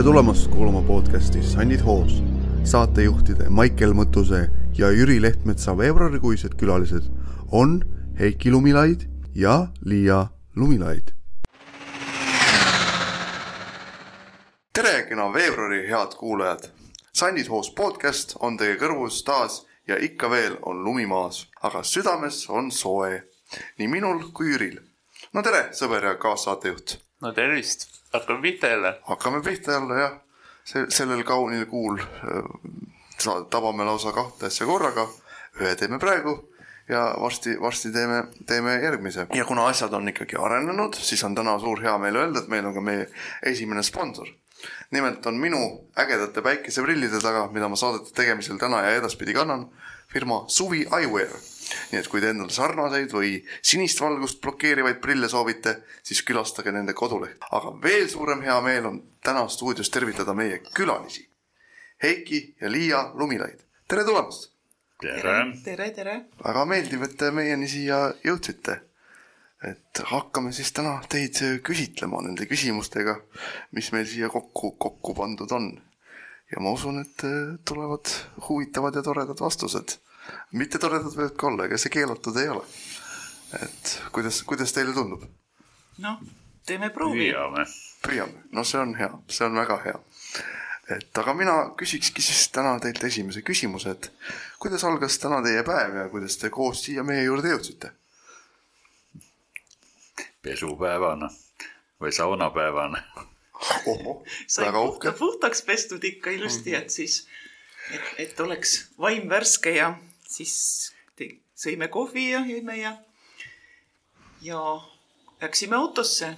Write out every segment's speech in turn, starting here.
tere tulemast kuulama podcasti Sannid hoos. saatejuhtide Maicel Mõttuse ja Jüri Lehtmetsa veebruarikuised külalised on Heiki Lumilaid ja Liia Lumilaid. tere, kena veebruari head kuulajad. Sannid hoos podcast on teie kõrvus taas ja ikka veel on lumi maas, aga südames on soe nii minul kui Jüril. no tere, sõber ja kaassaatejuht. no tervist, hakkame pihta jälle. hakkame pihta jälle jah, sellel kaunil kuul äh, tabame lausa kahte asja korraga. ühe teeme praegu ja varsti, varsti teeme, teeme järgmise. ja kuna asjad on ikkagi arenenud, siis on täna suur hea meel öelda, et meil on ka meie esimene sponsor. nimelt on minu ägedate päikeseprillide taga, mida ma saadete tegemisel täna ja edaspidi kannan, firma Suvi Eyewear nii et kui te endale sarnaseid või sinist valgust blokeerivaid prille soovite, siis külastage nende koduleht. aga veel suurem hea meel on täna stuudios tervitada meie külalisi. Heiki ja Liia Lumilaid, tere tulemast! tere! tere, tere! väga meeldiv, et te meieni siia jõudsite. et hakkame siis täna teid küsitlema nende küsimustega, mis meil siia kokku, kokku pandud on. ja ma usun, et tulevad huvitavad ja toredad vastused mitte toredad võivad ka olla, ega see keelatud ei ole. et kuidas, kuidas teile tundub? noh, teeme proovi. püüame. püüame, no see on hea, see on väga hea. et aga mina küsikski siis täna teilt esimese küsimuse, et kuidas algas täna teie päev ja kuidas te koos siia meie juurde jõudsite? pesupäevana või saunapäevana. sai puhta, puhtaks pestud ikka ilusti, et siis, et, et oleks vaim värske ja siis sõime kohvi ja jõime ja, ja läksime autosse.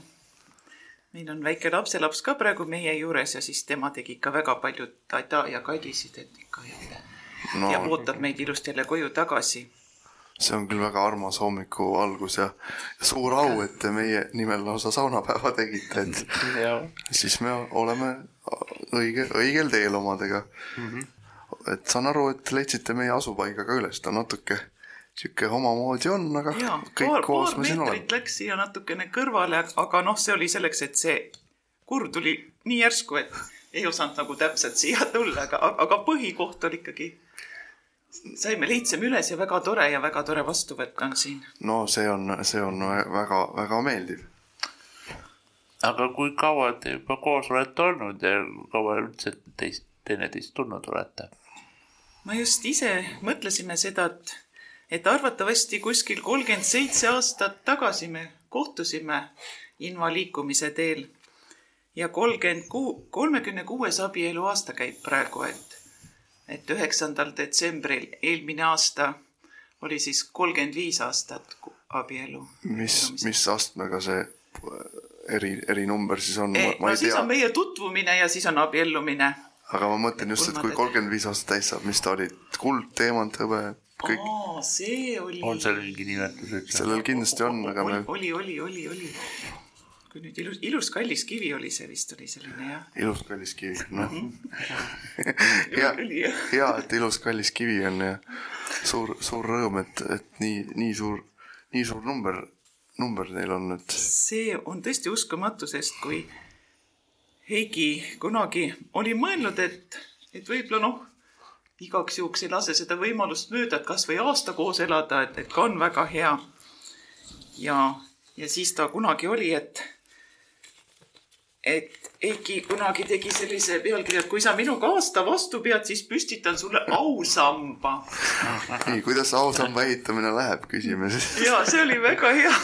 meil on väike lapselaps ka praegu meie juures ja siis tema tegi ikka väga palju tada ja kaddisid, et ikka ja, no. ja ootab meid ilusti jälle koju tagasi see on küll väga armas hommiku algus ja, ja suur au, et te meie nimel lausa saunapäeva tegite, et siis me oleme õige, õigel teel omadega mm. -hmm et saan aru, et leidsite meie asupaiga ka üles, ta natuke sihuke omamoodi on, aga ja, kõik paar, koos me siin oleme. Läks siia natukene kõrvale, aga noh, see oli selleks, et see kurv tuli nii järsku, et ei osanud nagu täpselt siia tulla, aga, aga põhikoht oli ikkagi, saime, leidsime üles ja väga tore ja väga tore vastuvõtt on siin. no see on, see on väga-väga meeldiv. aga kui kaua te juba koos olete olnud ja kaua üldse teist, teineteist tundnud olete? Ma just ise mõtlesime seda, et, et arvatavasti kuskil kolmkümmend seitse aastat tagasi me kohtusime invaliikumise teel ja kolmkümmend kuu, kolmekümne kuues abielu aasta käib praegu, et, et üheksandal detsembril eelmine aasta oli siis kolmkümmend viis aastat abielu. mis, mis astmega see eri, erinumber siis on? Eh, no siis tea. on meie tutvumine ja siis on abiellumine aga ma mõtlen just, et kui kolmkümmend viis aastat täis saab, mis ta oli, kuld, teemant, hõbe, kõik. see oli. on seal mingi nimetus üldse? sellel kindlasti on, aga me. oli, oli, oli, oli. kui nüüd ilus, ilus kallis kivi oli see vist oli selline jah. ilus kallis kivi, noh. hea, hea, et ilus kallis kivi on ja suur, suur rõõm, et, et nii, nii suur, nii suur number, number neil on, et. see on tõesti uskumatu, sest kui Heigi kunagi oli mõelnud, et, et võib-olla noh, igaks juhuks ei lase seda võimalust mööda, et kasvõi aasta koos elada, et, et ka on väga hea. ja, ja siis ta kunagi oli, et, et Heiki kunagi tegi sellise pealkirja, et kui sa minuga aasta vastu pead, siis püstitan sulle ausamba. nii, kuidas ausamba ehitamine läheb, küsime siis. ja see oli väga hea.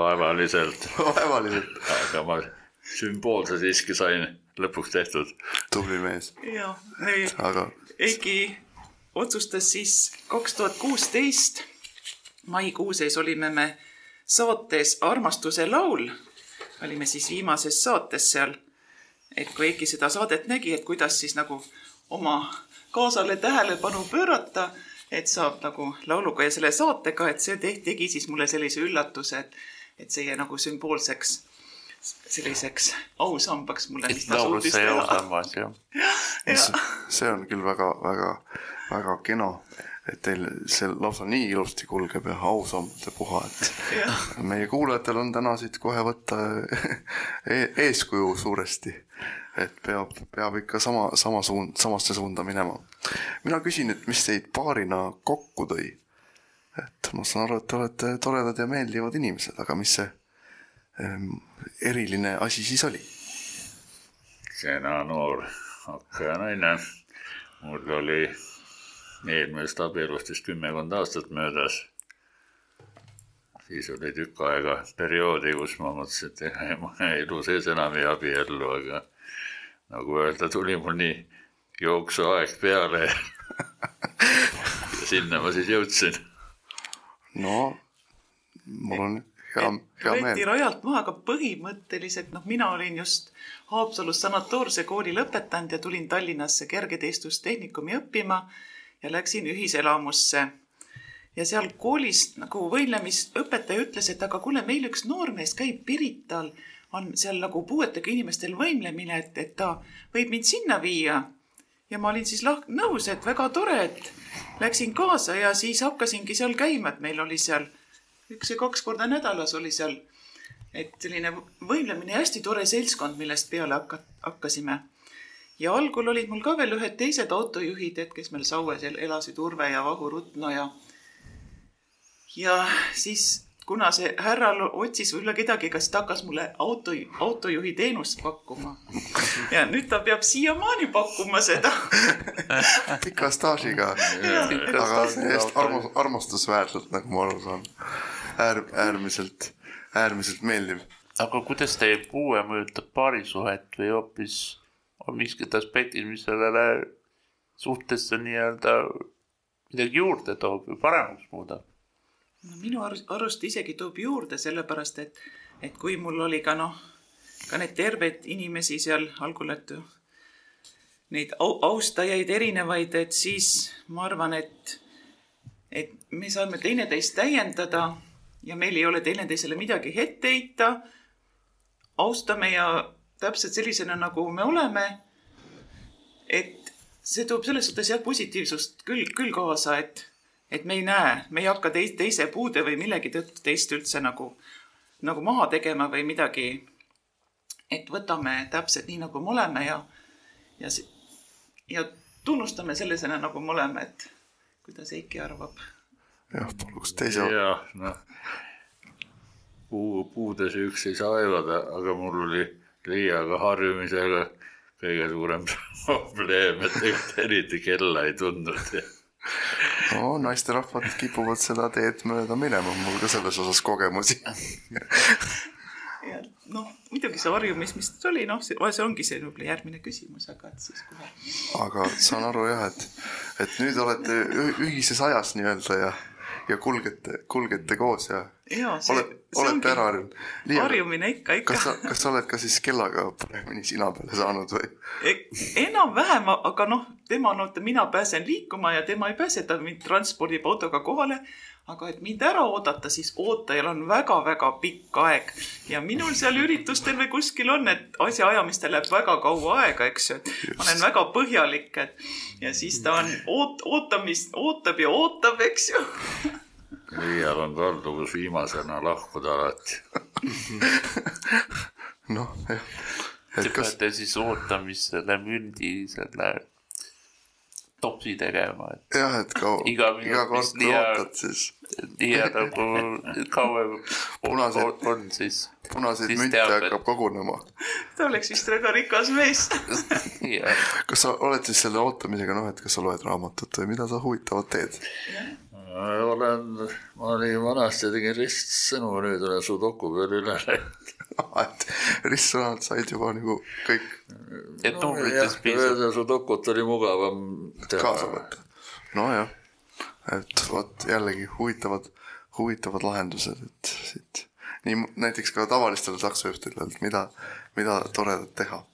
vaevaliselt. vaevaliselt. aga ma sümboolse siiski sain lõpuks tehtud. tubli mees. ja, aga. Eiki otsustas siis kaks tuhat kuusteist maikuu sees olime me saates Armastuse laul. olime siis viimases saates seal. et kui Eiki seda saadet nägi, et kuidas siis nagu oma kaasale tähelepanu pöörata, et saab nagu lauluga ja selle saatega, et see tegi siis mulle sellise üllatuse, et, et see jäi nagu sümboolseks selliseks ausambaks mulle, mis ta suutis teha. see on küll väga-väga-väga kena, et teil see lausa nii ilusti kulgeb ja ausammade puha, et meie kuulajatel on täna siit kohe võtta e eeskuju suuresti. et peab, peab ikka sama, sama suund, samasse suunda minema. mina küsin, et mis teid paarina kokku tõi? et ma saan aru, et te olete toredad ja meeldivad inimesed, aga mis see eriline asi siis oli? kena noor hakkaja naine. mul oli eelmisest abielust vist kümmekond aastat möödas siis oli tükk aega perioodi, kus ma mõtlesin, et ma elu sees enam ei abiellu, aga nagu öelda, tuli mul nii jooksuaeg peale ja sinna ma siis jõudsin. no mul on hea. Võeti rajalt maha, aga põhimõtteliselt noh, mina olin just Haapsalus sanatoorse kooli lõpetanud ja tulin Tallinnasse kergeteistustehnikumi õppima ja läksin ühiselamusse ja seal koolis nagu võimlemisõpetaja ütles, et aga kuule, meil üks noormees käib Pirital, on seal nagu puuetega inimestel võimlemine, et, et ta võib mind sinna viia. ja ma olin siis lah-, nõus, et väga tore, et läksin kaasa ja siis hakkasingi seal käima, et meil oli seal üks ja kaks korda nädalas oli seal, et selline võimlemine ja hästi tore seltskond, millest peale hakka-, hakkasime ja algul olid mul ka veel ühed teised autojuhid, et kes meil Saues elasid, Urve ja Vahur Utno ja ja siis, kuna see härra otsis võib-olla kedagi, kas ta hakkas mulle auto, autojuhi teenust pakkuma. ja nüüd ta peab siiamaani pakkuma seda pika staažiga, aga täiesti armas, armastusväärselt, nagu ma aru saan. Äär-, äärmiselt, äärmiselt meeldiv. aga kuidas teie puue mõjutab paarisuhet või hoopis on miskid aspektid, mis sellele suhtesse nii-öelda midagi juurde toob või paremaks muudab? no minu arust isegi toob juurde, sellepärast et, et kui mul oli ka noh, ka need terved inimesi seal algul, et neid au, austajaid erinevaid, et siis ma arvan, et, et me saame teineteist täiendada ja meil ei ole teineteisele midagi ette heita. austame ja täpselt sellisena, nagu me oleme. et see toob selles suhtes jah, positiivsust küll, küll kaasa, et et me ei näe, me ei hakka teis, teise puude või millegi tõttu teist üldse nagu, nagu maha tegema või midagi. et võtame täpselt nii, nagu me oleme ja, ja, ja tunnustame sellisena, nagu me oleme, et kuidas Eiki arvab? Jah, paluks teise. jah, noh, puu, puudes üks ei saa aevada, aga mul oli liiaga harjumisega kõige suurem probleem, et eriti kella ei tundnud no naisterahvad kipuvad seda teed mööda minema, mul ka selles osas kogemusi ja noh, muidugi see harjumis, mis oli, noh, see, see ongi see võib-olla järgmine küsimus, aga et siis kohe. aga saan aru jah, et, et nüüd olete ühises ajas nii-öelda ja ja kulgete, kulgete koos ja, ja see, oled, olete ära harjunud. harjumine ikka, ikka. kas sa, kas sa oled ka siis kellaga paremini sina peale saanud või e,? enam-vähem, aga noh, tema on, oota, mina pääsen liikuma ja tema ei pääse, ta mind transpordib autoga kohale aga et mind ära oodata, siis ootajal on väga-väga pikk aeg ja minul seal üritustel või kuskil on, et asjaajamistel läheb väga kaua aega, eks ju, et ma olen väga põhjalik, et ja siis ta on oot-, ootamist, ootab ja ootab, eks ju. Liial on kalduvus viimasena lahkuda alati. noh, jah. Te peate siis ootamist selle mündi selle topsi tegema, et. jah, et kaua, iga, iga kord kui ootad, siis. nii nagu kauem punased, on, siis. punaseid münte hakkab kogunema. ta oleks vist väga rikas mees kas sa oled siis selle ootamisega, noh, et kas sa loed raamatut või mida sa huvitavat teed? Olen, ma olin vanasti tegin ristsõnu, nüüd olen sudoku peale üle läinud et ristsõnad said juba nagu kõik. et numbrites piisab. sudokut oli mugavam teha. kaasa võtta. nojah, et vot jällegi huvitavad, huvitavad lahendused, et siit nii näiteks ka tavalistel taksojuhtidel, et mida, mida toredat teha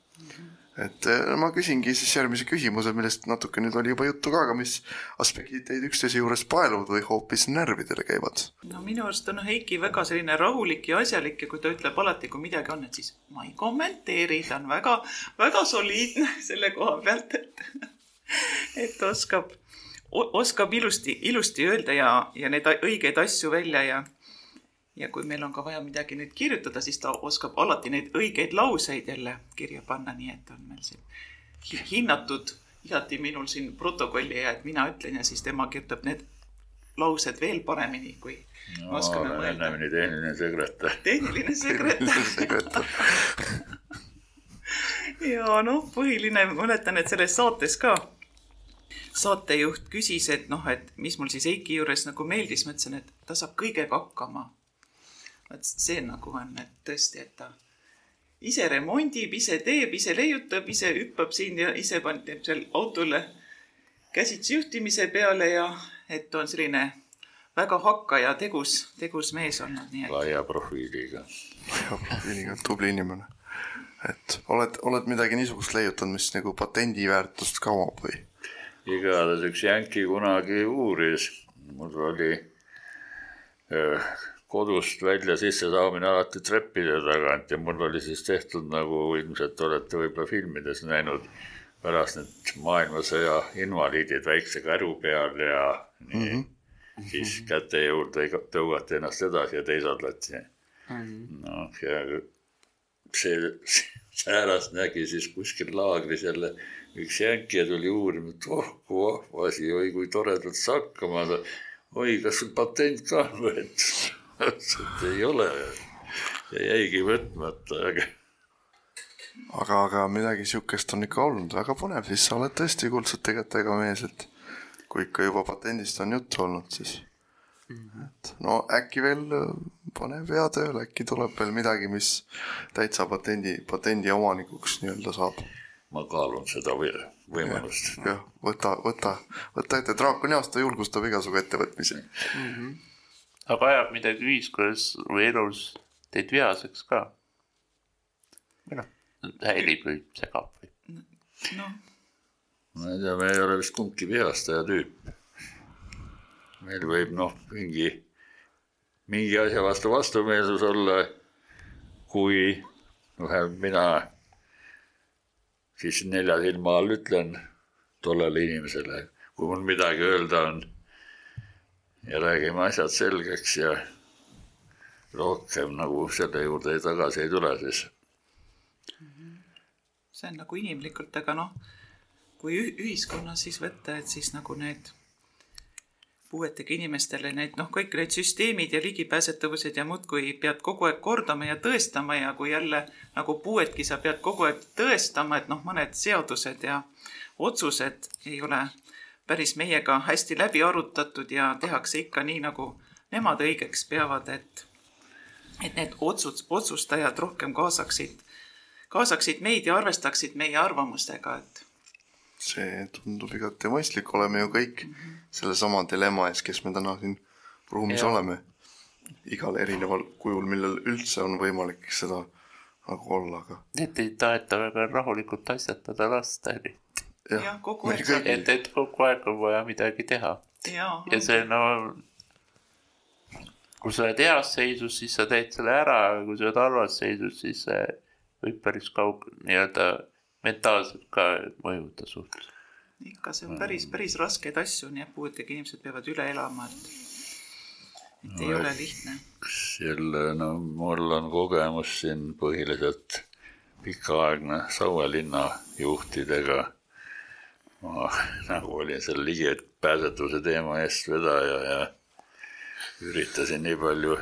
et äh, ma küsingi siis järgmise küsimuse, millest natuke nüüd oli juba juttu ka, aga mis aspektid teid üksteise juures paeluvad või hoopis närvidele käivad? no minu arust on Heiki väga selline rahulik ja asjalik ja kui ta ütleb alati, kui midagi on, et siis ma ei kommenteeri, ta on väga, väga soliidne selle koha pealt, et, et oskab, oskab ilusti, ilusti öelda ja, ja need õigeid asju välja ja ja kui meil on ka vaja midagi nüüd kirjutada, siis ta oskab alati neid õigeid lauseid jälle kirja panna, nii et on meil siin hinnatud igati minul siin protokolli ja et mina ütlen ja siis tema kirjutab need laused veel paremini, kui no, oskame mõelda. tehniline sekretär. tehniline sekretär ja noh, põhiline, mäletan, et selles saates ka saatejuht küsis, et noh, et mis mul siis Eiki juures nagu meeldis, ma ütlesin, et ta saab kõigega hakkama. Et see nagu on, et tõesti, et ta ise remondib, ise teeb, ise leiutab, ise hüppab siin ja ise paneb seal autole käsitsi juhtimise peale ja et on selline väga hakkaja, tegus, tegus mees olnud, nii et. laia profiiliga. laia profiiliga, tubli inimene. et oled, oled midagi niisugust leiutanud, mis nagu patendiväärtust kavab või? igatahes üks jänki kunagi uuris, mul oli öö, kodust välja sissesaamine alati treppide tagant ja mul oli siis tehtud nagu ilmselt olete võib-olla filmides näinud, pärast need maailmasõja invaliidid väikse käru peal ja nii mm. -hmm. siis käte juurde tõugati ennast edasi ja teisaldati mm. -hmm. noh, ja see säärast nägi siis kuskil laagris jälle üks jänki ja tuli uurima, et oh kui vahva asi, oi kui toredalt sa hakkama saad. oi, kas sul patent ka on võetud? et ei ole. ja jäigi võtmata, aga. aga, aga midagi sihukest on ikka olnud, väga põnev, siis sa oled tõesti kuldsete kätega mees, et kui ikka juba patendist on juttu olnud, siis et no äkki veel äh, pane pea tööle, äkki tuleb veel midagi, mis täitsa patendi, patendi omanikuks nii-öelda saab ma kaalun seda võimalust. jah, võta, võta, võta ette, draakoni aasta julgustab igasugu ettevõtmisi mm. -hmm. Aga ajab midagi ühiskonnas või elus teid vihaseks ka? või noh, häirib või segab või? noh. ma ei tea, me ei ole vist kumbki vihastaja tüüp. meil võib noh, mingi, mingi asja vastu vastumeelsus olla, kui noh, mina siis nelja silma all ütlen tollele inimesele, kui mul midagi öelda on. Ja räägime asjad selgeks ja rohkem nagu selle juurde tagasi ei tule siis. see on nagu inimlikult, aga noh, kui ühiskonnas siis võtta, et siis nagu need puuetega inimestele need noh, kõik need süsteemid ja ligipääsetavused ja muudkui pead kogu aeg kordama ja tõestama ja kui jälle nagu puuetki sa pead kogu aeg tõestama, et noh, mõned seadused ja otsused ei ole päris meiega hästi läbi arutatud ja tehakse ikka nii, nagu nemad õigeks peavad, et et need otsud, otsustajad rohkem kaasaksid, kaasaksid meid ja arvestaksid meie arvamustega, et see tundub igati mõistlik, oleme ju kõik mm -hmm. sellesama dilemma ees, kes me täna siin ruumis ja. oleme. igal erineval kujul, millel üldse on võimalik seda nagu olla, aga. et ei taheta väga rahulikult asjatada lasta eriti. Jah ja,, kogu aeg. et, et kogu aeg on vaja midagi teha. ja see no, kui sa oled heas seisus, siis sa teed selle ära, aga kui sa oled halvas seisus, siis see võib päris kaug-, nii-öelda mentaalselt ka mõjuda suht. ikka, see on päris, päris raskeid asju, nii et puuetega inimesed peavad üle elama, et, et no, ei ole lihtne. jälle, no mul on kogemus siin põhiliselt pikaaegne Saue linna juhtidega. Ma nagu olin seal ligipääsetavuse teema eestvedaja ja üritasin nii palju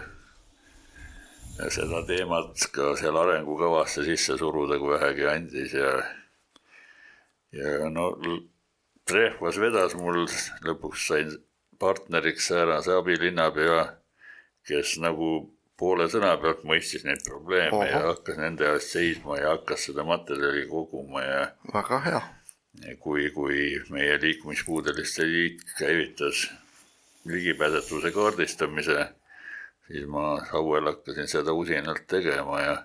seda teemat ka seal arengukavasse sisse suruda, kui vähegi andis ja ja no Trehvas vedas mul, lõpuks sain partneriks säärase abilinnapea, kes nagu poole sõna pealt mõistis neid probleeme Oho. ja hakkas nende eest seisma ja hakkas seda materjali koguma ja väga hea. Kui, kui meie liikumispuudeliste liit käivitas ligipääsetavuse kaardistamise siis ma Sauel hakkasin seda usinalt tegema ja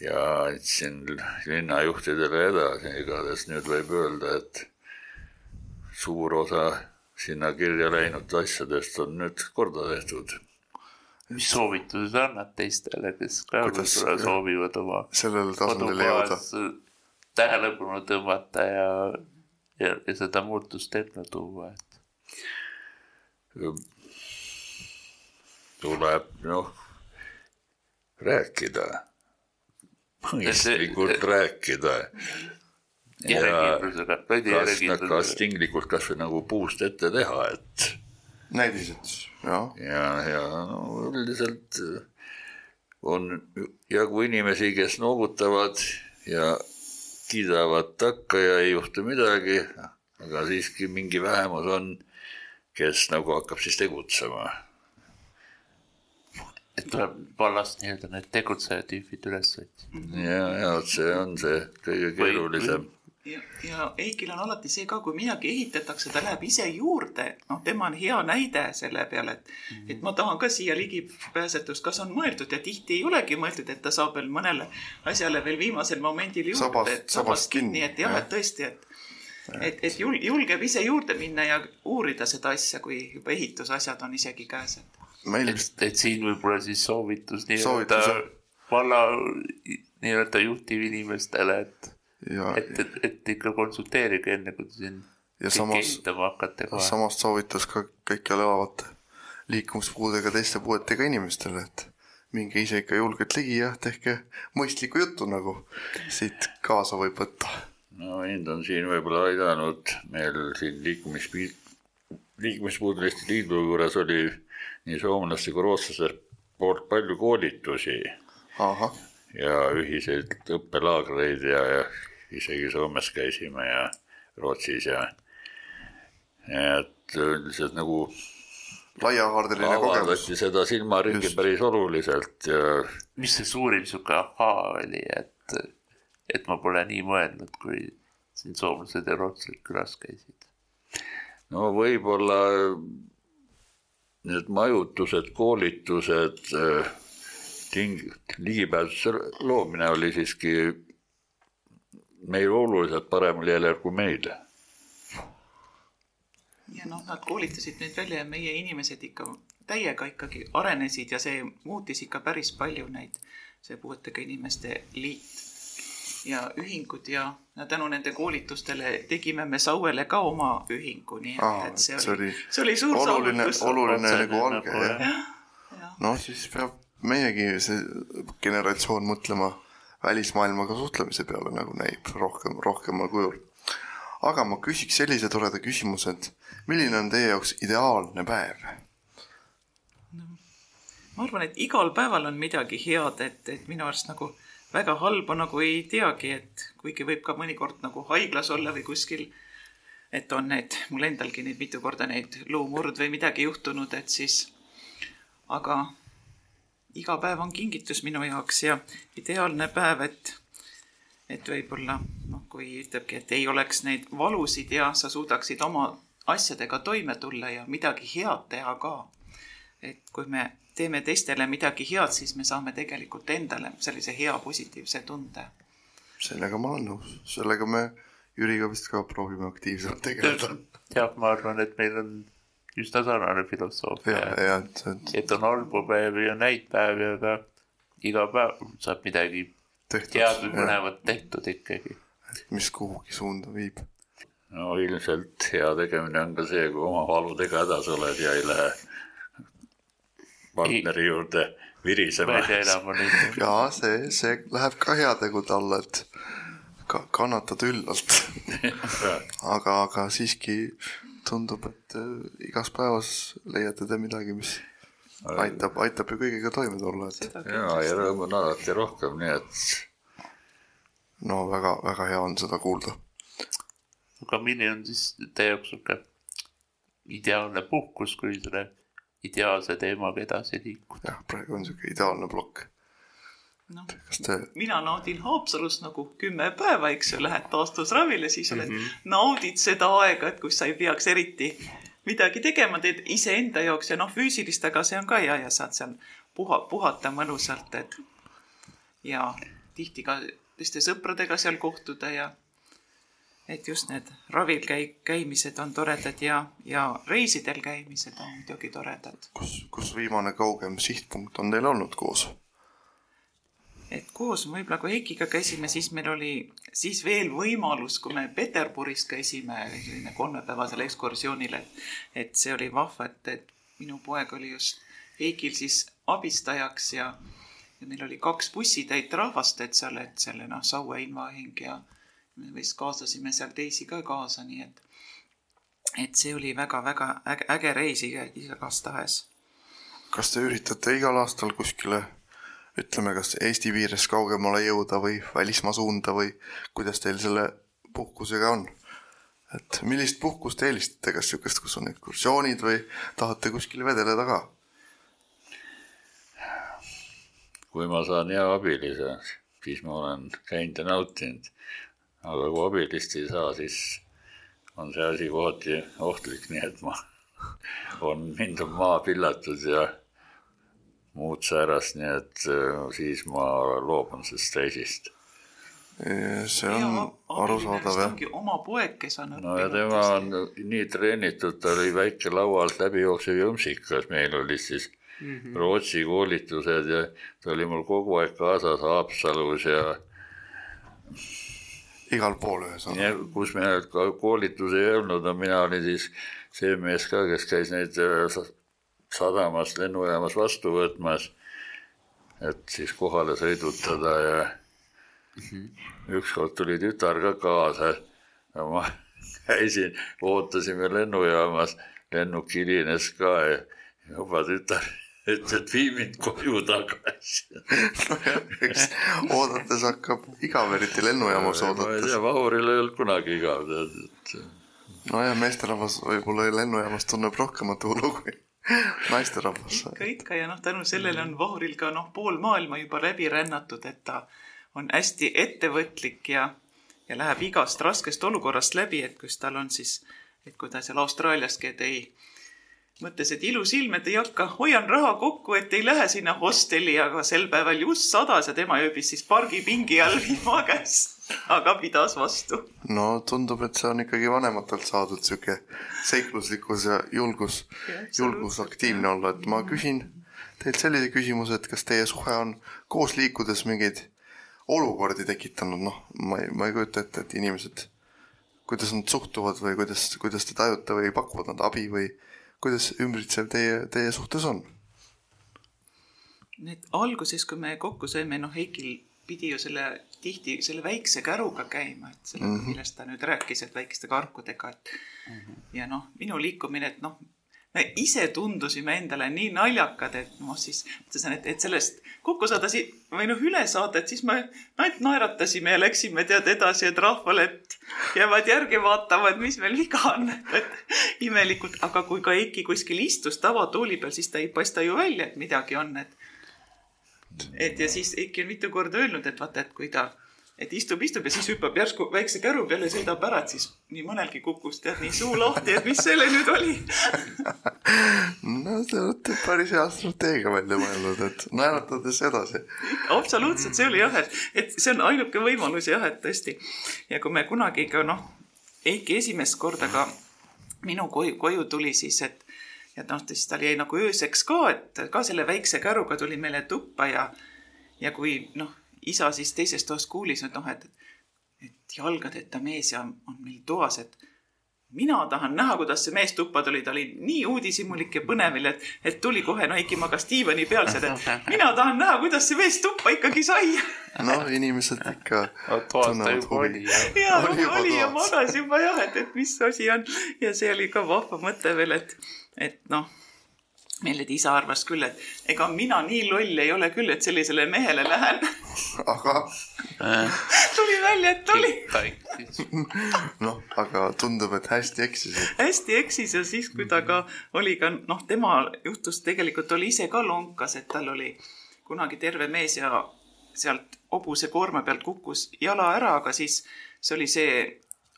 ja andsin linnajuhtidele edasi, igatahes nüüd võib öelda, et suur osa sinna kirja läinud asjadest on nüüd korda tehtud. mis soovitused annad teistele, kes ka võib-olla soovivad oma sellele tasandile jõuda? Tähelepanu tõmmata ja, ja, ja seda muutust ellu tuua, et tuleb noh, rääkida, mõistlikult rääkida. järjekindlusega, veidi kas, kas tinglikult kas või nagu puust ette teha, et näidised, jah. ja, ja no, üldiselt on jagu inimesi, kes noogutavad ja kiidavad takka ja ei juhtu midagi, aga siiski mingi vähemus on, kes nagu hakkab siis tegutsema. et tuleb vallast nii-öelda need tegutseja tüübid üles otsida. ja, ja see on see kõige keerulisem. ja, ja Eikil on alati see ka, kui midagi ehitatakse, ta läheb ise juurde, noh, tema on hea näide selle peale, et mm, -hmm. et ma tahan ka siia ligipääsetust, kas on mõeldud? Ja tihti ei olegi mõeldud, et ta saab veel mõnele asjale veel viimasel momendil juurde. Sabast-, sabast kinni, et jah ja., et tõesti, et et, et jul-, julgeb ise juurde minna ja uurida seda asja, kui juba ehitusasjad on isegi käes, et et et siin võib-olla siis soovitus nii-öelda valla nii-öelda juhtivinimestele, et, ja, et, et, et ikka konsulteerige enne, kui te siin ja samas, hakkate kohe. samas soovitus ka kõikjal elavate liikumispuudega teiste puuetega inimestele, et minge ise ikka julgelt ligi ja tehke mõistlikku juttu nagu siit kaasa võib võtta. no mind on siin võib-olla aidanud, meil siin liikumis, liikumispuudeliste liidu juures oli nii soomlaste kui rootslaste poolt palju koolitusi ahah, ja ühiseid õppelaagreid ja, ja isegi Soomes käisime ja Rootsis ja et üldiselt nagu laiahaardeline kogemus. seda silmaringi päris oluliselt ja mis see suurim sihuke ahaa oli, et, et ma pole nii mõelnud, kui siin soomlased ja rootslased külas käisid. no võib-olla need majutused, koolitused, ting-, ligipääsuse loomine oli siiski meil oluliselt paremal järjel kui meil. ja noh, nad koolitasid neid välja ja meie inimesed ikka täiega ikkagi arenesid ja see muutis ikka päris palju neid, see puuetega inimeste liit ja ühingud ja, ja tänu nende koolitustele tegime me Sauele ka oma ühingu, nii et, Aa, et see oli oli, see oli suur oluline, saavutus. oluline Otsene nagu alge nagu, jah. jah, no siis peab meiegi see generatsioon mõtlema välismaailmaga suhtlemise peale, nagu näib rohkem, rohkemal kujul. aga ma küsiks sellise toreda küsimuse, et milline on teie jaoks ideaalne päev? ma arvan, et igal päeval on midagi head, et, et minu arust nagu väga halba nagu ei teagi, et kuigi võib ka mõnikord nagu haiglas olla või kuskil, et on need, mul endalgi neid mitu korda neid luumurd või midagi juhtunud, et siis, aga iga päev on kingitus minu jaoks ja ideaalne päev, et et võib-olla noh, kui ütlebki, et ei oleks neid valusid ja sa suudaksid oma asjadega toime tulla ja midagi head teha ka et kui me teeme teistele midagi head, siis me saame tegelikult endale sellise hea positiivse tunde. sellega ma olen nõus, sellega me Jüriga vist ka proovime aktiivselt tegeleda. jah, ma arvan, et meil on üsna sarnane filosoofia, ja et, et et on halbu päevi ja häid päevi, aga iga päev saab midagi tehtud head või, põnevat tehtud ikkagi. mis kuhugi suunda viib. no ilmselt hea tegemine on ka see, kui oma valudega hädas oled ja ei lähe partneri juurde virisema. välja elama neid. ja see, see läheb ka heategude alla, et ka kannatad üllalt. aga, aga siiski tundub, et äh, igas päevas leiate te midagi, mis aitab, aitab ju kõigega toime tulla, et ja, ja rõõmu on alati rohkem, nii et no väga-väga hea on seda kuulda. aga milline on siis teie jaoks sihuke ideaalne puhkus, kui selle ideaalse teemaga edasi liikuda? jah, praegu on siuke ideaalne plokk. Kas te, mina naudin Haapsalus nagu kümme päeva, eks ju, lähed taastusravile, siis oled mm, -hmm. naudid seda aega, et kus sa ei peaks eriti midagi tegema, teed iseenda jaoks ja noh, füüsilist, aga see on ka hea ja saad seal puha, puhata mõnusalt, et ja tihti ka teiste sõpradega seal kohtuda ja et just need ravil käi-, käimised on toredad ja, ja reisidel käimised on muidugi toredad. kus, kus viimane kaugem sihtpunkt on teil olnud koos? Et koos võib-olla kui Heikiga käisime, siis meil oli siis veel võimalus, kui me Peterburis käisime selline kolmepäevasel ekskursioonil, et, et see oli vahva, et, et minu poeg oli just Heikil siis abistajaks ja, ja meil oli kaks bussitäit rahvast, et seal, et selle noh, Saue invahing ja me vist kaasasime seal teisi ka kaasa, nii et, et see oli väga-väga äge, äge reis igastahes. kas te üritate igal aastal kuskile ütleme, kas Eesti piirist kaugemale jõuda või välismaa suunda või kuidas teil selle puhkusega on? et millist puhkust te eelistate, kas niisugust, kus on ekskursioonid või tahate kuskil vedeleda ka? kui ma saan hea abilise, siis ma olen käinud ja nautinud. aga kui abilist ei saa, siis on see asi kohati ohtlik, nii et ma, on, mind on maha pillatud ja muud säärast, nii et äh, siis ma loobun sellest reisist. see on arusaadav jah. oma poeg, kes on no ja tema on nii treenitud, ta oli väike laua alt läbi jooksev jõmsikas, meil olid siis mm -hmm. Rootsi koolitused ja ta oli mul kogu aeg kaasas Haapsalus ja igal pool ühesõnaga. kus me koolitusi ei olnud, no mina olin siis see mees ka, kes käis neid äh, sadamas, lennujaamas vastu võtmas, et siis kohale sõidutada ja -hmm. ükskord tuli tütar ka kaasa. ma käisin, ootasime lennujaamas, lennuk hilines ka ja juba tütar ütles, et vii mind koju tagasi nojah, eks oodates hakkab igav, eriti lennujaamas oodates. ma ei tea, Vahuril ei olnud kunagi igav, tead, et. nojah, meesterahvas võib-olla lennujaamas tunneb rohkemat ulu kui naisterahvas. ikka, ikka ja noh, tänu sellele on Vahuril ka noh, pool maailma juba läbi rännatud, et ta on hästi ettevõtlik ja, ja läheb igast raskest olukorrast läbi, et kus tal on siis, et kui ta seal Austraaliaski tõi mõtles, et ilus ilm, et ei hakka, hoian raha kokku, et ei lähe sinna hostelli, aga sel päeval just sadas ja tema ööbis siis pargipingi all vihma käes. aga pidas vastu. no tundub, et see on ikkagi vanematelt saadud sihuke seikluslikkus ja julgus, julgus aktiivne olla, et ma küsin teilt sellise küsimuse, et kas teie suhe on koos liikudes mingeid olukordi tekitanud, noh, ma ei, ma ei kujuta ette, et inimesed, kuidas nad suhtuvad või kuidas, kuidas te tajute või pakuvad nad abi või kuidas ümbritsev teie, teie suhtes on? Need alguses, kui me kokku saime, noh, Heikil pidi ju selle tihti selle väikse käruga käima, et selle mm, -hmm. millest ta nüüd rääkis, et väikeste karkudega, et mm -hmm. ja noh, minu liikumine, et noh, me ise tundusime endale nii naljakad, et noh, siis mõtlesin, et, et sellest kokku saada si- või noh, üle saada, et siis me ainult naeratasime ja läksime tead edasi, et rahvale, jäävad järgi vaatama, et mis meil viga on, et imelikult, aga kui ka Eiki kuskil istus tavatooli peal, siis ta ei paista ju välja, et midagi on, et et ja siis Eiki on mitu korda öelnud, et vaata, et kui ta et istub, istub ja siis hüppab järsku väikse käru peale sõidab ära, et siis nii mõnelgi kukkus tead nii suu lahti, et mis selle nüüd oli no te olete päris hea strateegia välja mõelnud, et naeratades edasi. absoluutselt, see oli jah, et, et see on ainuke võimalus jah, et tõesti. ja kui me kunagi ka noh, Eiki esimest korda ka minu koju, koju tuli siis, et ja noh, siis tal jäi nagu ööseks ka, et ka selle väikse käruga tuli meile tuppa ja ja kui noh isa siis teisest toast kuulis, et noh, et, et jalgadeta mees ja on meil toas, et mina tahan näha, kuidas see mees tuppa tuli, ta oli nii uudishimulik ja põnev, et, et tuli kohe, no Heiki magas diivani peal seal, et mina tahan näha, kuidas see mees tuppa ikkagi sai. noh, inimesed ikka tunnevad huvi. ja oli, oli ja magas juba jah, et, et mis asi on ja see oli ka vahva mõte veel, et, et noh meil, et isa arvas küll, et ega mina nii loll ei ole küll, et sellisele mehele lähen. aga tuli välja, et oli. noh, aga tundub, et hästi eksis. hästi eksis ja siis, kui ta ka oli ka noh, tema juhtus tegelikult oli ise ka lonkas, et tal oli kunagi terve mees ja sealt hobuse koorma pealt kukkus jala ära, aga siis see oli see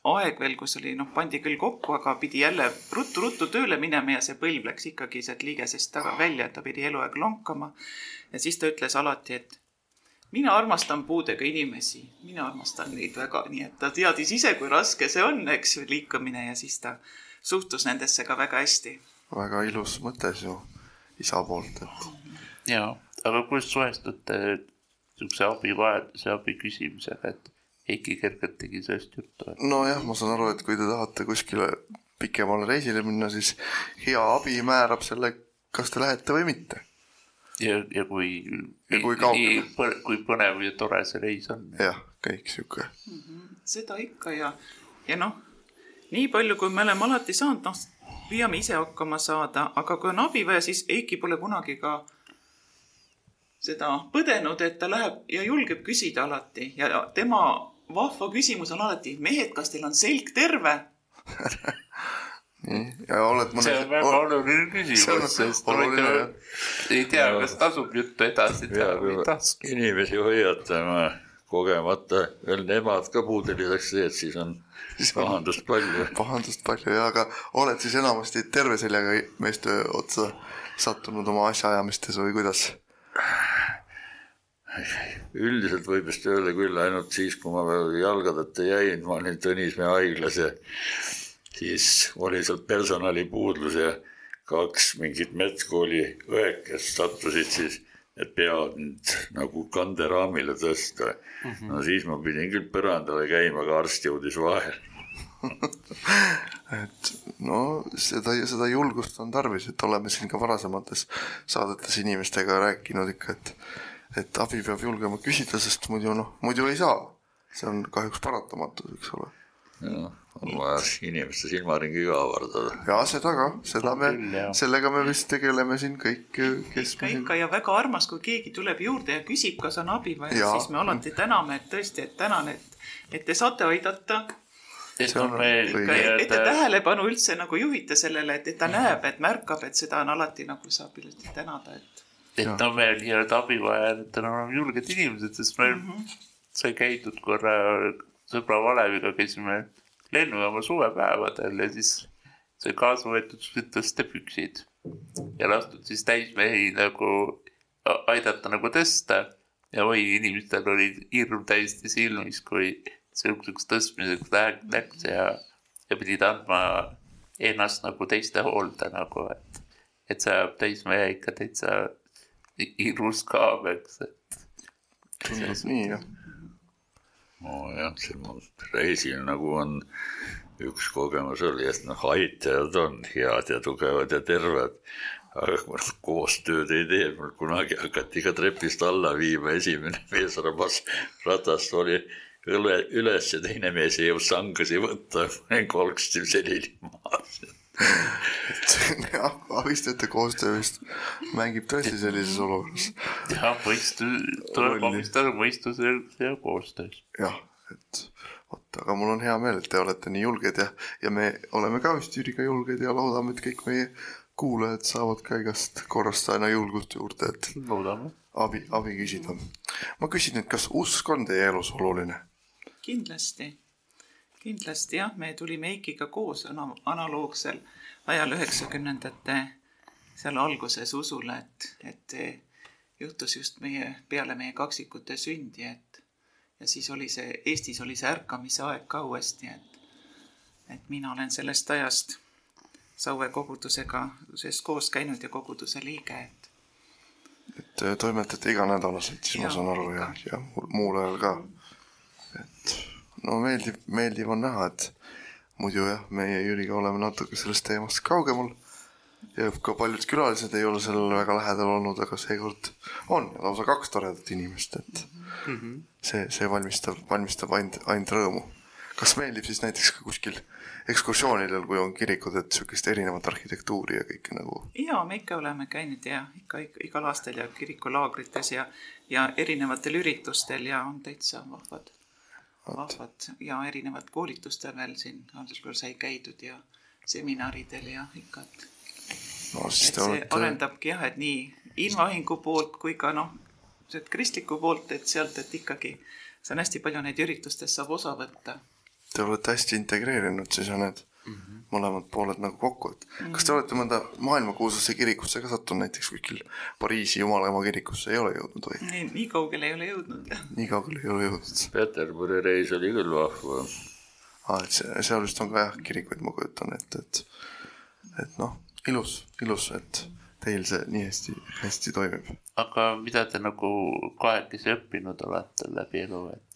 aeg veel, kus oli noh, pandi küll kokku, aga pidi jälle ruttu-ruttu tööle minema ja see põlv läks ikkagi sealt liigesest taga välja, et ta pidi eluaeg lonkama. ja siis ta ütles alati, et mina armastan puudega inimesi, mina armastan neid väga, nii et ta teadis ise, kui raske see on, eks ju, liikumine ja siis ta suhtus nendesse ka väga hästi. väga ilus mõte su isa poolt, et. ja, aga kuidas suhestute niisuguse abivajaduse, abi küsimisega, et Heiki kergelt tegi sellest juttu. nojah, ma saan aru, et kui te tahate kuskile pikemale reisile minna, siis hea abi määrab selle, kas te lähete või mitte. ja, ja kui. Ja kui kaugel.. kui põnev ja tore see reis on. jah, kõik sihuke. seda ikka ja, ja noh, nii palju, kui me oleme alati saanud, noh, püüame ise hakkama saada, aga kui on abi vaja, siis Eiki pole kunagi ka seda põdenud, et ta läheb ja julgeb küsida alati ja tema vahva küsimus on alati, mehed, kas teil on selg terve? nii, ja oled mõne. see on väga oluline küsimus, on sest oluline, ei tea, kas tasub juttu edasi teha või ei tasu. inimesi hoiatama kogemata, veel nemad ka puudeliseks teed, siis on pahandust palju. pahandust palju ja, aga oled siis enamasti terve seljaga meeste otsa sattunud oma asjaajamistes või kuidas? Üldiselt võib vist öelda küll ainult siis, kui ma veel jalgadeta jäin, ma olin Tõnismäe haiglas ja siis oli seal personalipuudus ja kaks mingit medkooli õekest sattusid siis, et peavad mind nagu kanderaamile tõsta mm. -hmm. no siis ma pidin küll põrandale käima, aga arst jõudis vahele. et no seda, seda julgust on tarvis, et oleme siin ka varasemates saadetes inimestega rääkinud ikka, et et abi peab julgema küsida, sest muidu noh, muidu ei saa. see on kahjuks paratamatus, eks ole. noh, on vaja inimeste silmaringi ka avardada. ja seda ka, seda me jah., sellega me vist tegeleme siin kõik, kes ikka, ikka ja väga armas, kui keegi tuleb juurde ja küsib, kas on abi vaja, siis me alati täname, et tõesti, et tänan, et, et te saate aidata. et on veel õige. et te nii-öelda, tähelepanu üldse nagu juhite sellele, et, et ta näeb, et märkab, et seda on alati nagu saab tänada, et et on veel nii-öelda abivajajatena oleme julged inimesed, sest me mm -hmm. sai käidud korra sõbra Valeviga, käisime lennujaama suvepäevadel ja siis sai kaasa võetud tõstepüksid ja lastud siis täismehi nagu aidata nagu tõsta ja oi, inimestel oli hirm täiesti silmis, kui sihukeseks tõstmiseks läks ja, ja pidid andma ennast nagu teiste hoolde nagu, et, et ajab täismehe ikka täitsa hirmus kaabeks, et tundub nii jah. nojah, see mul reisil nagu on üks kogemus oli, et noh, aitajad on head ja tugevad ja terved. aga kui nad koostööd ei tee, mul kunagi hakati ka trepist alla viima, esimene mees rabas ratast oli üle, üles ja teine mees ei jõudnud sangasi võtta, kolksti selili maas. jah, abistajate koostöö vist mängib tõesti sellises olukorras. jah, mõistus, tuleb omistada mõistusel ja koostöös. jah, et vot, aga mul on hea meel, et te olete nii julged ja, ja me oleme ka vist Jüriga julged ja loodame, et kõik meie kuulajad saavad ka igast korrast aina julgust juurde, et loodame. abi, abi küsida. ma küsin nüüd, kas usk on teie elus oluline? kindlasti, kindlasti jah, me tulime Eikiga koos ana- analoogsel ajal üheksakümnendate seal alguses usule, et, et juhtus just meie, peale meie kaksikute sündi, et ja siis oli see, Eestis oli see ärkamise aeg ka uuesti, et et mina olen sellest ajast Saue kogudusega ses koos käinud ja koguduse liige, et et äh, toimetate iganädalaselt, siis ma Jaa, saan aru ja ikka., ja mul- muul ajal ka. et no meeldiv, meeldiv on näha, et muidu jah, meie Jüriga oleme natuke sellest teemast kaugemal. Ja ka paljud külalised ei ole sellele väga lähedal olnud, aga seekord on. Ja lausa kaks toredat inimest, et see, see valmistab, valmistab ainult, ainult rõõmu. kas meeldib siis näiteks ka kuskil ekskursioonidel, kui on kirikud, et sihukest erinevat arhitektuuri ja kõike nagu? Ja me ikka oleme käinud ja ikka, ikka igal aastal ja kirikulaagrites ja, ja erinevatel üritustel ja on täitsa vahvad, vahvad ja erinevad koolitustel veel siin algul sai käidud ja seminaridel ja ikka, et, no et see olete, arendabki jah, et nii invahingu poolt kui ka noh, see kristliku poolt, et sealt, et ikkagi see on hästi palju neid üritustest saab osa võtta. te olete hästi integreerinud siis on need. Mõlemad pooled nagu kokku, et kas te olete mõnda maailmakuulsasse kirikusse ka sattunud, näiteks kuskil Pariisi Jumalaema kirikusse ei ole jõudnud või? nii, nii kaugele ei ole jõudnud nii kaugele ei ole jõudnud. Peterburi reis oli küll vahva. aa, et see, seal vist on ka jah kirikuid, ma kujutan ette, et et noh, ilus, ilus, et teil see nii hästi, hästi toimib. aga mida te nagu kahekesi õppinud olete läbi elu, et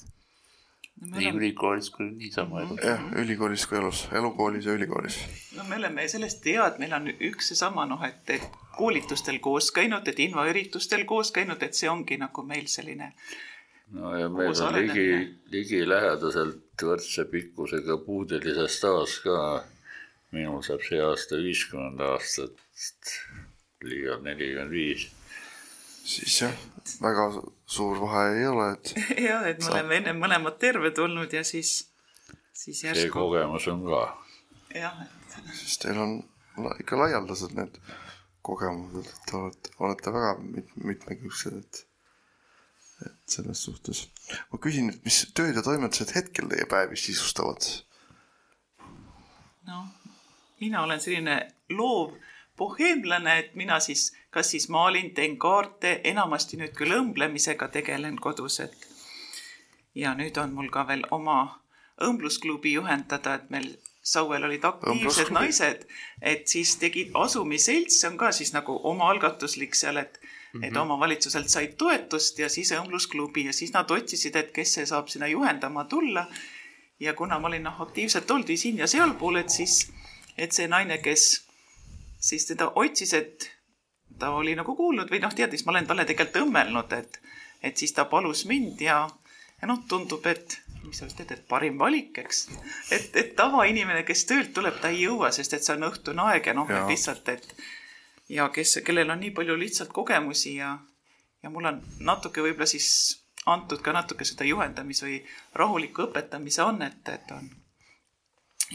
nii ülikoolis kui niisama elus. jah, ülikoolis kui elus, elukoolis ja ülikoolis. no me oleme sellest hea, et meil on üks seesama noh, et, et koolitustel koos käinud, et infoüritustel koos käinud, et see ongi nagu meil selline. no ja meil on ligi, ligilähedaselt võrdse pikkusega puudelise staaž ka. minul saab see aasta viiskümmend aastat, ligi on nelikümmend viis siis jah, väga suur vahe ei ole, et. jah, et me oleme ennem mõlemad terved olnud ja siis, siis järsku. see kogemus on ka. jah, et. siis teil on ikka laialdased need kogemused, et olete, olete väga mit, mitmekülgsed, et, et selles suhtes. ma küsin, et mis tööd ja toimetused hetkel teie päevi sisustavad? noh, mina olen selline loov boheemlane, et mina siis kas siis maalin, teen kaarte, enamasti nüüd küll õmblemisega tegelen kodus, et ja nüüd on mul ka veel oma õmblusklubi juhendada, et meil Sauel olid aktiivsed naised, et siis tegid Asumi selts, see on ka siis nagu omaalgatuslik seal, et mm, -hmm. et mhm. omavalitsuselt said toetust ja siis õmblusklubi ja siis nad otsisid, et kes see saab sinna juhendama tulla. ja kuna ma olin noh, aktiivselt oldi siin ja sealpool, et siis, et see naine, kes siis teda otsis, et ta oli nagu kuulnud või noh, teadis, ma olen talle tegelikult õmmelnud, et, et siis ta palus mind ja, ja noh, tundub, et mis sa teed, et parim valik, eks. et, et tavainimene, kes töölt tuleb, ta ei jõua, sest et see on õhtune aeg ja noh, et lihtsalt, et ja kes, kellel on nii palju lihtsalt kogemusi ja, ja mul on natuke võib-olla siis antud ka natuke seda juhendamis- või rahuliku õpetamise annet, et on,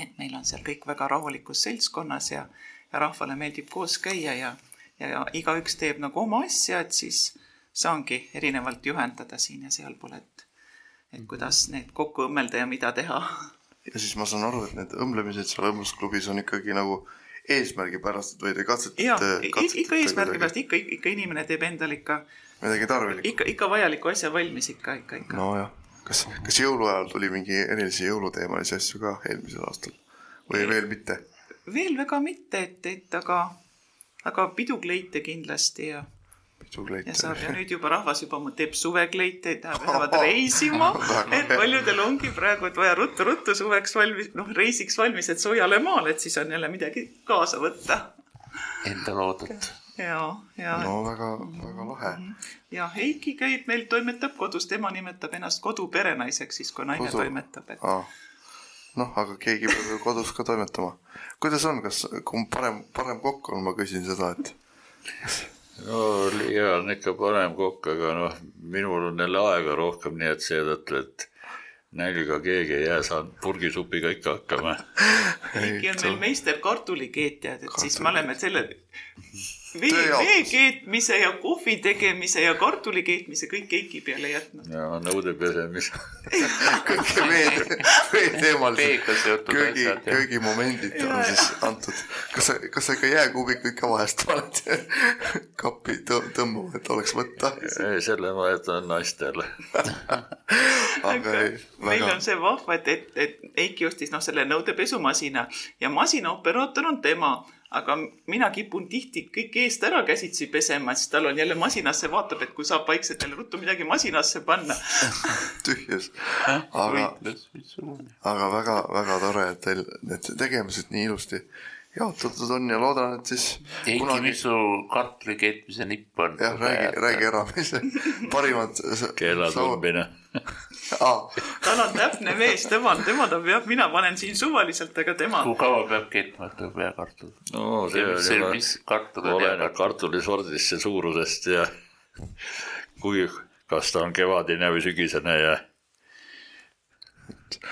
et meil on seal kõik väga rahulikus seltskonnas ja ja rahvale meeldib koos käia ja, ja igaüks teeb nagu oma asja, et siis saangi erinevalt juhendada siin ja sealpool, et, et kuidas need kokku õmmelda ja mida teha. ja siis ma saan aru, et need õmblemised seal õmblusklubis on ikkagi nagu eesmärgipärased või te katsetate? jaa, ikka eesmärgi pärast, ikka, ikka inimene teeb endale ikka midagi tarvilikku. ikka, ikka vajaliku asja valmis ikka, ikka, ikka. nojah, kas, kas jõuluajal tuli mingi erilisi jõuluteemalisi asju ka eelmisel aastal või veel mitte? Veel väga mitte, et, et aga, aga pidukleite kindlasti ja pidukleite. ja saab ja nüüd juba rahvas juba teeb suvekleiteid, lähevad reisima et paljudel ongi praegu, et vaja ruttu-ruttu suveks valmis, noh reisiks valmis, et soojale maale, et siis on jälle midagi kaasa võtta. Endale oodatud. ja, ja. no väga, väga lahe. ja Heiki käib meil, toimetab kodus, tema nimetab ennast koduperenaiseks siis, kui naine Kodu. toimetab, et ah noh, aga keegi peab ju kodus ka toimetama. kuidas on, kas, kumb parem, parem kokk on, ma küsin seda, et. no Liia on ikka parem kokk, aga noh, minul on jälle aega rohkem, nii et seetõttu, et nälga keegi ei jää, saan purgisupiga ikka hakkama. keegi on meil meister kartulikeetjad, et siis me oleme selle vee, vee keetmise ja kohvi tegemise ja kartuli keetmise kõik keiki peale jätnud. ja nõude pesemise kõik vee, veeteemalised köögi, köögimomendid on siis antud. kas sa, kas sa ikka jääkuubikuid ka vahest paned kappi tõmbama, et oleks võtta? ei, selle ma jätan naistele aga ei, meil on see vahva, et, et, et Eiki ostis noh, selle nõudepesumasina ja masinaoperaator on tema aga mina kipun tihti kõik eest ära käsitsi pesema, siis tal on jälle masinasse, vaatab, et kui saab vaikselt jälle ruttu midagi masinasse panna. Tühjus. aga, aga väga-väga tore, et teil need tegemised nii ilusti jaotatud on ja loodan, et siis. Heiki kunagi..., mis su kartuli keetmise nipp on? jah, räägi, räägi ära, mis parimad. keela tundmine ah.. tal on täpne mees, tema, tema ta peab, mina panen siin suvaliselt, aga tema. kui kaua peab keetma, et tuleb hea kartul? no see on juba, kartul kartul? kartulisordist ja suurusest ja kui, kas ta on kevadine või sügisene ja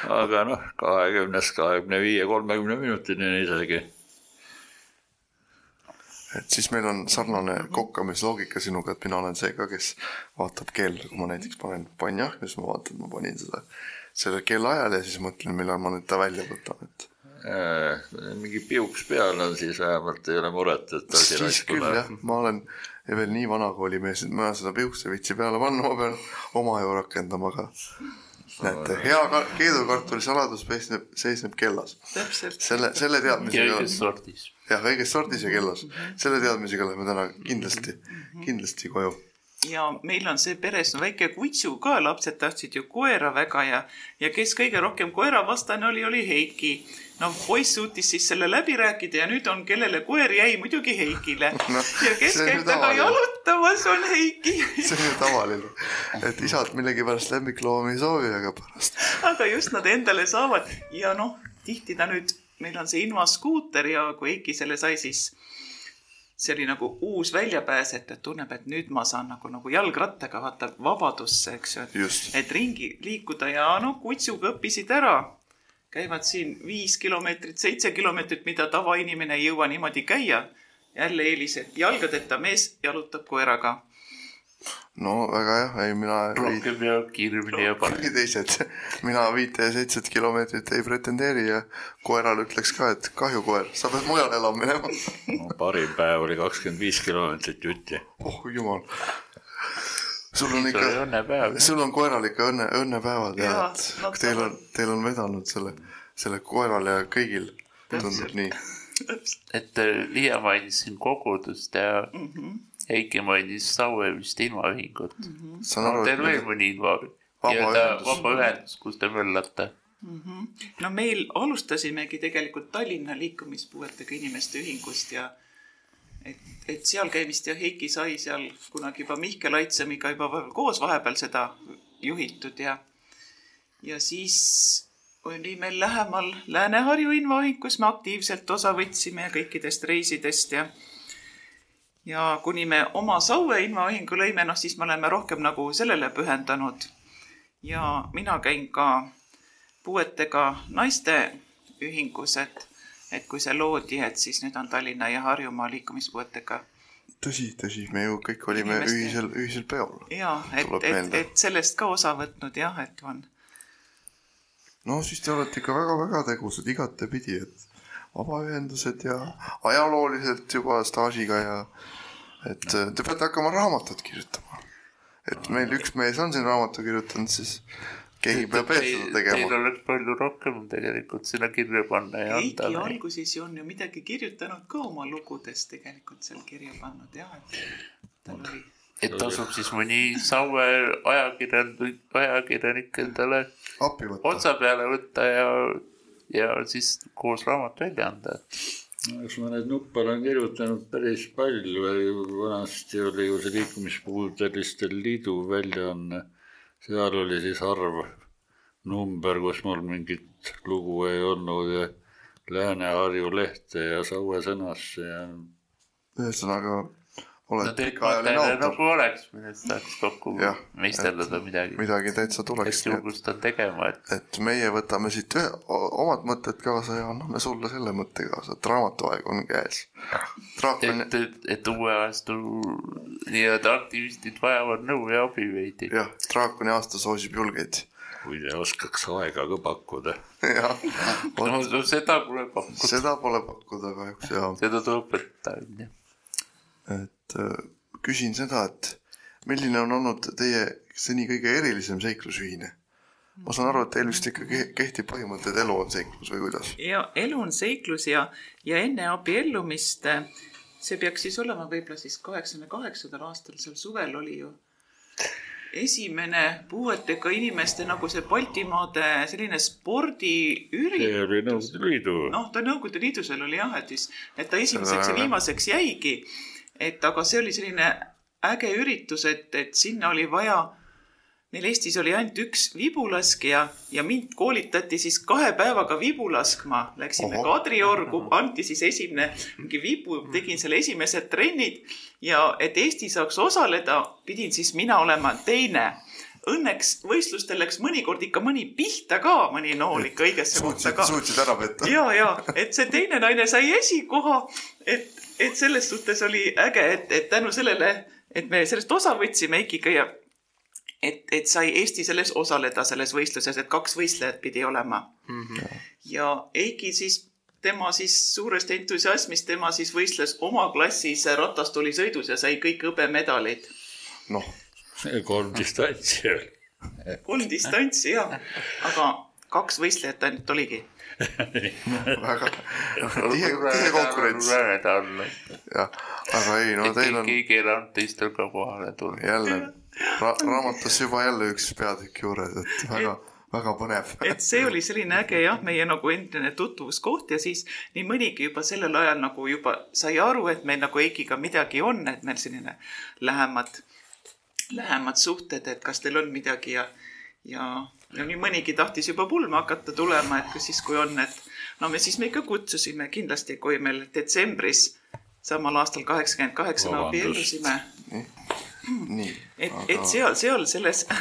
aga noh, kahekümnest kahekümne viie, kolmekümne minutini isegi et siis meil on sarnane kokkamisloogika sinuga, et mina olen see ka, kes vaatab kell, kui ma näiteks panen pannjahvi, siis ma vaatan, ma panin seda sellel kellaajal ja siis mõtlen, millal ma nüüd ta välja võtan, et äh,. mingi piuks peal on, siis vähemalt ei ole muret, et asi raisku läheb. jah, ma olen veel nii vanakoolimees, et ma seda piukse viitsi peale panna, ma pean oma ju rakendama ka näete, hea keedukartuli saladus seisneb, seisneb kellas. selle, selle teadmisega. õiges sordis. jah, õiges sordis ja kellas. selle teadmisega lähme täna kindlasti, kindlasti koju. ja meil on see peres no väike kutsu ka, lapsed tahtsid ju koera väga ja, ja kes kõige rohkem koeravastane oli, oli Heiki no poiss suutis siis selle läbi rääkida ja nüüd on, kellele koer jäi, muidugi Heikile no,. ja kes käib taga jalutamas, on Heiki. see on ju tavaline, et isad millegipärast lemmikloomi ei soovi, aga pärast. aga just nad endale saavad ja noh, tihti ta nüüd, meil on see invaskuuter ja kui Heiki selle sai, siis see oli nagu uus väljapääs, et ta tunneb, et nüüd ma saan nagu, nagu jalgrattaga vaata vabadusse, eks ju. et ringi liikuda ja noh, kutsuga õppisid ära käivad siin viis kilomeetrit, seitse kilomeetrit, mida tavainimene ei jõua niimoodi käia. jälle eelis, et jalgadeta mees jalutab koeraga. no väga jah, ei mina. rohkem ja kiiremini ja paremini. teised, mina viite ja seitset kilomeetrit ei pretendeeri ja koerale ütleks ka, et kahju koer, sa pead mujal elama minema no, parim päev oli kakskümmend viis kilomeetrit jutti. oh jumal sul on ikka, sul on koeral ikka õnne, õnnepäevad ja, ja et no, teil on, teil on vedanud selle, selle koeral ja kõigil tundub nii. et äh, Liia mainis siin kogudust ja mm -hmm. Heiki mainis Saue vist ilmaühingut mm. -hmm. on teil veel mõni ilma, vabaühendus, kus te möllate? Mm -hmm. no meil alustasimegi tegelikult Tallinna liikumispuuetega inimeste ühingust ja et, et seal käimist ja Heiki sai seal kunagi juba Mihkel Aitsemiga juba koos vahepeal seda juhitud ja, ja siis oli meil lähemal Lääne-Harju invaühing, kus me aktiivselt osa võtsime kõikidest reisidest ja ja kuni me oma Saue invaühingu lõime, noh siis me oleme rohkem nagu sellele pühendanud. ja mina käin ka puuetega naiste ühingus, et et kui see loodi, et siis nüüd on Tallinna ja Harjumaa liikumispuuetega. tõsi, tõsi, me ju kõik olime inimeste... ühisel, ühisel peol. ja, et, et, et sellest ka osa võtnud jah, et on. no siis te olete ikka väga-väga tegusad igatepidi, et vabaühendused ja ajalooliselt juba staažiga ja et te peate hakkama raamatut kirjutama. et meil üks mees on siin raamatu kirjutanud, siis keegi peab veel seda tegema. Teil oleks palju rohkem tegelikult sinna kirja panna ja anda. Heiki alguses ju on ju midagi kirjutanud ka oma lugudes tegelikult seal kirja pannud jah, et tal oli. et tasub siis mõni Saue ajakirjanik, ajakirjanik endale otsa peale võtta ja, ja siis koos raamat välja anda eks ma neid nuppe olen kirjutanud päris palju, vanasti oli ju see liikumispuudelistel liidu väljaanne seal oli siis arv number, kus mul mingit lugu ei olnud ja Lääne-Harju lehte ja Saue sõnasse ja. ühesõnaga oled no, pikaajaline autor. nagu oleks, millest saaks kokku ja, meisterleda midagi. midagi täitsa tuleks. kes julgustan tegema, et. et meie võtame siit ühe, omad mõtted kaasa ja anname sulle selle mõtte kaasa, et raamatuaeg on käes. On... et, et, et uue aasta nii-öelda aktivistid vajavad nõu ja abi veidi. jah, draakoni aasta soosib julgeid kui te oskaks aega ka pakkuda. jah, no seda pole pakkuda. seda pole pakkuda kahjuks ja. seda tuleb võtta, onju. et äh, küsin seda, et milline on olnud teie seni kõige erilisem seiklusühine? ma saan aru, et teil vist ikka kehtib põhimõte, et elu on seiklus või kuidas? ja elu on seiklus ja, ja enne abiellumist, see peaks siis olema võib-olla siis kaheksakümne kaheksandal aastal, seal suvel oli ju esimene puuetega inimeste nagu see Baltimaade selline spordiüritus. noh, ta Nõukogude Liidu seal oli jah, et siis, et ta esimeseks ja viimaseks jäigi. Et aga see oli selline äge üritus, et, et sinna oli vaja meil Eestis oli ainult üks vibulaskja ja mind koolitati siis kahe päevaga vibu laskma. Läksime Kadriorgu, anti siis esimene mingi vibu, tegin selle esimesed trennid ja et Eesti saaks osaleda, pidin siis mina olema teine õnneks võistlustel läks mõnikord ikka mõni pihta ka, mõni nool ikka õigesse kohta ka. suutsid ära petta. ja, ja et see teine naine sai esikoha, et, et selles suhtes oli äge, et, et tänu sellele, et me sellest osa võtsime Eikiga ja et, et sai Eesti selles osaleda, selles võistluses, et kaks võistlejat pidi olema mm. -hmm. ja Eiki siis, tema siis suurest entusiasmist, tema siis võistles oma klassis ratastolisõidus ja sai kõik hõbemedalid. noh, kolm distantsi oli. kolm distantsi jah, aga kaks võistlejat ainult oligi väga tihe, tihe konkurents. jah, aga ei, no teil on. keegi ei saanud teistel ka kohale tulla. jälle ra, raamatus juba jälle üks peatükk juures, et väga väga põnev. et see oli selline äge jah, meie nagu endine tutvuskoht ja siis nii mõnigi juba sellel ajal nagu juba sai aru, et meil nagu Eikiga midagi on, et meil selline lähemad, lähemad suhted, et kas teil on midagi ja, ja, ja nii mõnigi tahtis juba pulma hakata tulema, et siis kui on, et no me siis me ikka kutsusime kindlasti, kui meil detsembris samal aastal kaheksakümmend kaheksa me abiellusime. nii. et aga..., et seal, seal selles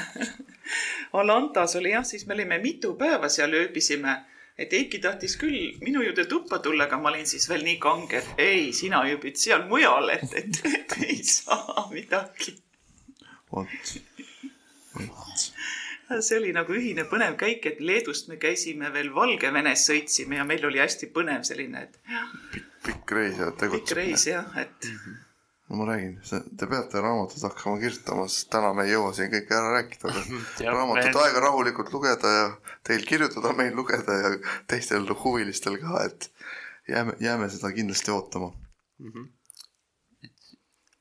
Alantas oli jah, siis me olime mitu päeva seal ööbisime. et Eiki tahtis küll minu juurde tuppa tulla, aga ma olin siis veel nii kange, et ei, sina ööbid seal mujal, et, et, et ei saa midagi. vot, vot see oli nagu ühine põnev käik, et Leedust me käisime veel Valgevenes sõitsime ja meil oli hästi põnev selline, et. pikk, pikk reis ja tegutseme. pikk reis jah, et mm. -hmm no ma räägin, te peate raamatut hakkama kirjutama, sest täna me ei jõua siin kõike ära rääkida, raamatut aega rahulikult lugeda ja teil kirjutada, meil lugeda ja teistel huvilistel ka, et jääme, jääme seda kindlasti ootama mm. -hmm.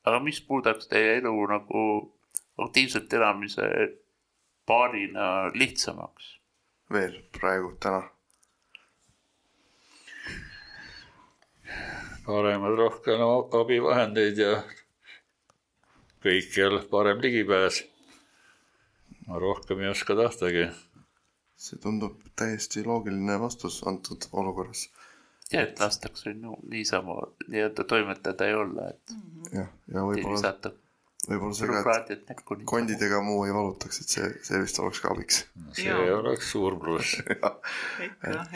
aga mis muudaks teie elu nagu aktiivselt elamise paarina lihtsamaks? veel praegu, täna paremad rohkem abivahendeid ja kõikjal parem ligipääs. ma rohkem ei oska tahtagi. see tundub täiesti loogiline vastus antud olukorras. ja et lastakse no, niisama nii-öelda toimetada ei olla, et. jah, ja võib-olla võib-olla see ka, et kondidega muu ei valutaks, et see, see vist oleks ka abiks. see ja. oleks suur pluss ikka,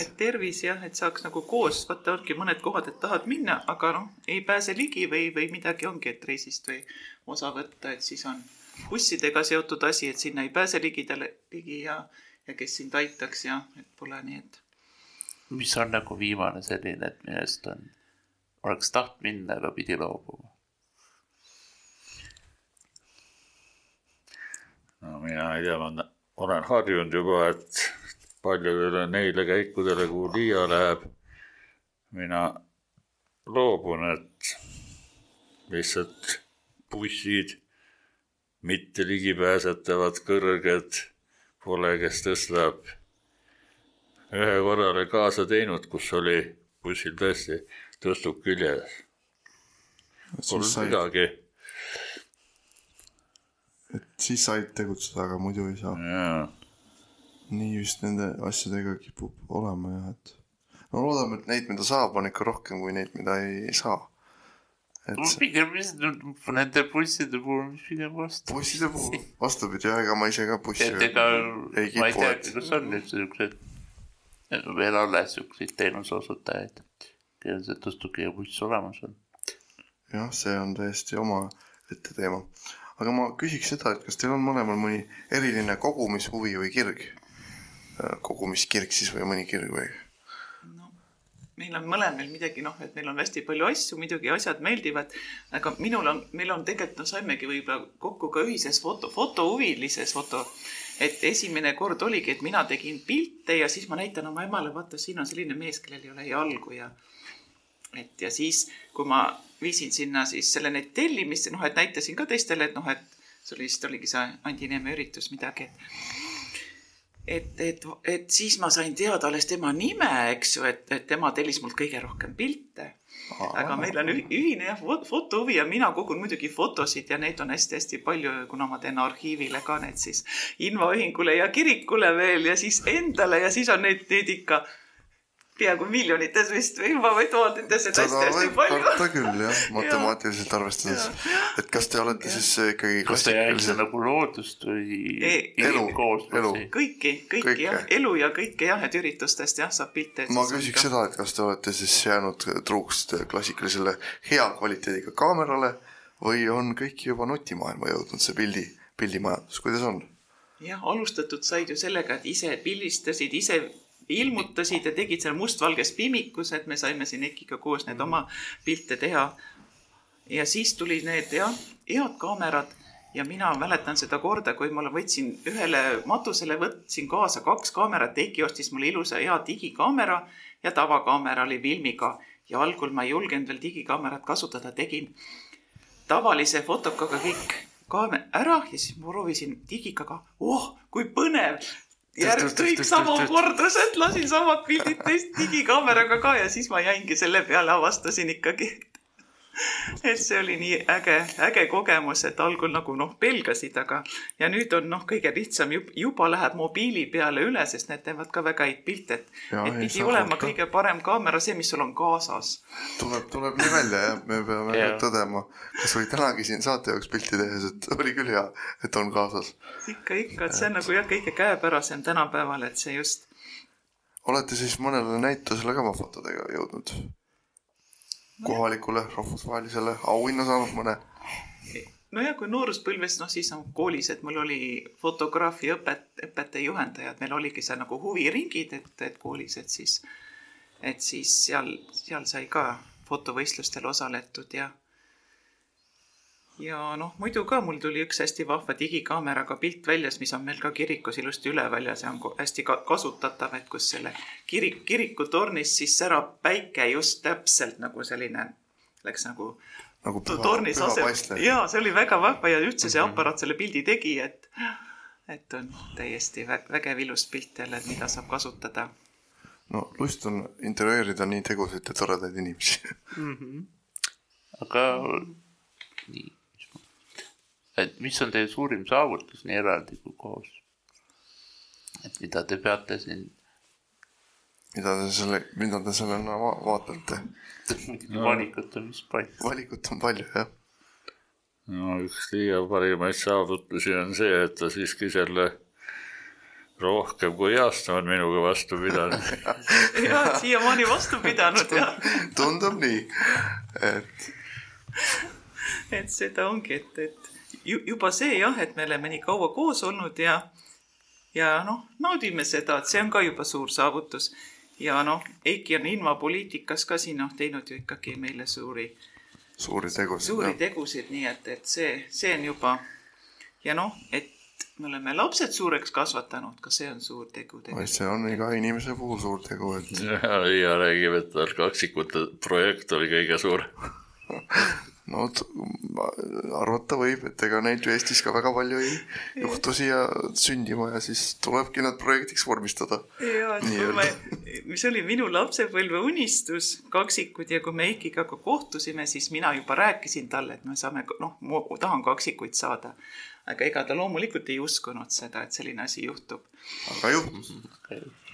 et tervis jah, et saaks nagu koos, vaata ongi mõned kohad, et tahad minna, aga noh, ei pääse ligi või, või midagi ongi, et reisist või osa võtta, et siis on bussidega seotud asi, et sinna ei pääse ligidale, ligi ja, ja kes sind aitaks ja et pole nii, et. mis on nagu viimane selline, et millest on, oleks tahtnud minna, aga pidi loobuma? No mina ei tea, ma olen harjunud juba, et paljudele neile käikudele, kuhu Liia läheb, mina loobun, et lihtsalt bussid, mitte ligipääsetavad, kõrged, pole, kes tõstab. ühe korra olen kaasa teinud, kus oli bussil tõesti tõstuk küljes. Polnud midagi siis said tegutseda, aga muidu ei saa. nii vist nende asjadega kipub olema jah, et no loodame, et neid, mida saab, on ikka rohkem kui neid, mida ei, ei saa. et pigem nende busside puhul, mis pigem vastu. busside puhul, vastupidi jah, ega ma ise ka bussi et ega ma ei teagi, kas on nüüd siuksed veel alles siukseid teenuseosutajaid, kellel see tõstuki ja buss olemas on. jah, see on täiesti omaette teema aga ma küsiks seda, et kas teil on mõlemal mõni eriline kogumishuvi või kirg? Äh, kogumiskirg siis või mõni kirg või? meil on mõlemal midagi, noh, et meil on hästi palju asju, muidugi asjad meeldivad, aga minul on, meil on tegelikult, no saimegi võib-olla kokku ka ühises foto, fotohuvilises foto. et esimene kord oligi, et mina tegin pilte ja siis ma näitan oma emale, vaata, siin on selline mees, kellel ei ole jalgu ja et ja siis, kui ma viisin sinna siis selle neid tellimisse, noh, et näitasin ka teistele, et noh, et see oli vist oligi see Andi Neeme üritus midagi, et et, et, et siis ma sain teada alles tema nime, eks ju, et, et tema tellis mult kõige rohkem pilte. aga meil on ühine jah, fotohuvi ja mina kogun muidugi fotosid ja neid on hästi-hästi palju, kuna ma teen arhiivile ka need siis infoühingule ja kirikule veel ja siis endale ja siis on neid, neid ikka peaaegu miljonites vist või juba või tuhandetes, et hästi-hästi palju. karta küll jah, matemaatiliselt arvestades. et kas te olete ja. siis ikkagi kas te jälgite nagu loodust või e elu, elu? kõiki, kõiki jah, elu ja kõike jah, et üritustest jah, saab pilte. ma küsiks seda, et kas te olete siis jäänud truuks klassikalisele hea kvaliteediga kaamerale või on kõik juba nutimaailma jõudnud, see pildi, pildimajandus, kuidas on? jah, alustatud said ju sellega, et ise pildistasid, ise ilmutasid ja tegid seal mustvalges pimikus, et me saime siin Ekiga koos need oma pilte teha. ja siis tulid need jah, head kaamerad. Ja mina mäletan seda korda, kui ma võtsin ühele matusele, võtsin kaasa kaks kaamerat, Eiki ostis mulle ilusa hea digikaamera ja tavakaamera oli filmiga. Ja algul ma ei julgenud veel digikaamerat kasutada, tegin tavalise fotokaga kõik kaame ära ja siis ma proovisin digikaga, oh kui põnev. Järg kõik sama kordused, lasin samad pildid teist digikaameraga ka ja siis ma jäingi selle peale, avastasin ikkagi et see oli nii äge, äge kogemus, et algul nagu noh, pelgasid, aga ja nüüd on noh, kõige lihtsam juba, juba läheb mobiili peale üle, sest need teevad ka väga häid pilte, et, et pidi olema ka. kõige parem kaamera see, mis sul on kaasas. tuleb, tuleb nii välja jah, me peame yeah. tõdema, kasvõi tänagi siin saate jaoks pilti tehes, et oli küll hea, et on kaasas. ikka, ikka, et see on nagu jah, kõige käepärasem tänapäeval, et see just. olete siis mõnele näitusele ka oma fotodega jõudnud? Kohalikule rahvusvahelisele auhinna saanud mõne? nojah, kui nooruspõlves, noh siis on koolis, et mul oli fotograafia õpet, õpetaja juhendajad, meil oligi seal nagu huviringid, et, et koolis, et siis, et siis seal, seal sai ka fotovõistlustel osaletud ja ja noh, muidu ka mul tuli üks hästi vahva digikaameraga pilt väljas, mis on meil ka kirikus ilusti üleval ja see on hästi ka kasutatav, et kus selle kirik, kirikutornis siis särab päike just täpselt nagu selline, läks nagu nagu püha, tornis asem-, jaa, see oli väga vahva ja üldse see mhm. aparaat selle pildi tegi, et et on täiesti vä vägev ilus pilt jälle, mida saab kasutada. no lust on intervjueerida nii tegusaid ja toredaid inimesi mm. -hmm. aga nii et mis on teie suurim saavutus nii eraldi kui koos? et mida te peate siin? mida te selle, mida te sellena va vaatate no.? valikut on vist palju. valikut on palju, jah. no üks Liia parimaid saavutusi on see, et ta siiski selle rohkem kui aasta on minuga vastu pidanud ja, siiamaani vastu pidanud, jah. tundub nii, et. et seda ongi, et, et juba see jah, et me oleme nii kaua koos olnud ja, ja noh, naudime seda, et see on ka juba suur saavutus. ja noh, Eiki on ilmapoliitikas ka siin noh, teinud ju ikkagi meile suuri. suuri tegusid. suuri tegusid, nii et, et see, see on juba ja noh, et me oleme lapsed suureks kasvatanud, ka see on suur tegu tegelikult. see on iga inimese puhul suur tegu, et. ja, ja räägib, et tal kaksikute projekt oli kõige suurem no arvata võib, et ega neid ju Eestis ka väga palju ei juhtu siia sündima ja siis tulebki nad projektiks vormistada. ja, mis oli minu lapsepõlve unistus, kaksikud ja kui me Eikiga ka kohtusime, siis mina juba rääkisin talle, et me saame, noh, ma tahan kaksikuid saada. aga ega ta loomulikult ei uskunud seda, et selline asi juhtub. aga juhtus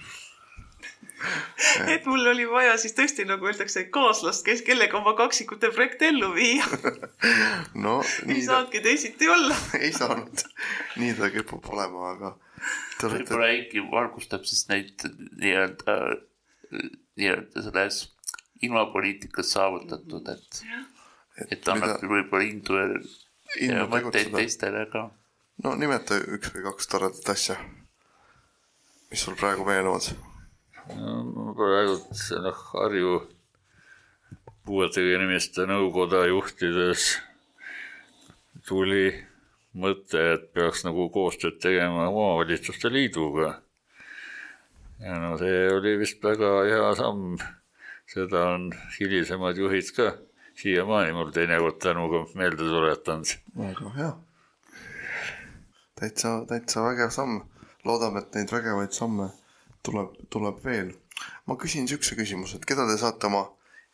et mul oli vaja siis tõesti nagu öeldakse, kaaslast, kes, kellega oma kaksikute projekti ellu viia. No ei saanudki teisiti olla. Ei saanud, nii ta kipub olema, aga. võib-olla Eiki valgustab siis neid nii-öelda, nii-öelda selles ilmapoliitikas saavutatud, et, et annab võib-olla indu ja, ja mõtteid teistele ka. no nimeta üks või kaks toredat asja, mis sul praegu meenuvad no praegu noh, Harju puuetega inimeste nõukoda juhtides tuli mõte, et peaks nagu koostööd tegema omavalitsuste liiduga. ja no see oli vist väga hea samm. seda on hilisemad juhid ka siiamaani mul teinekord tänuga meelde tuletanud. väga hea. täitsa, täitsa vägev samm. loodame, et neid vägevaid samme tuleb, tuleb veel. ma küsin siukse küsimuse, et keda te saate oma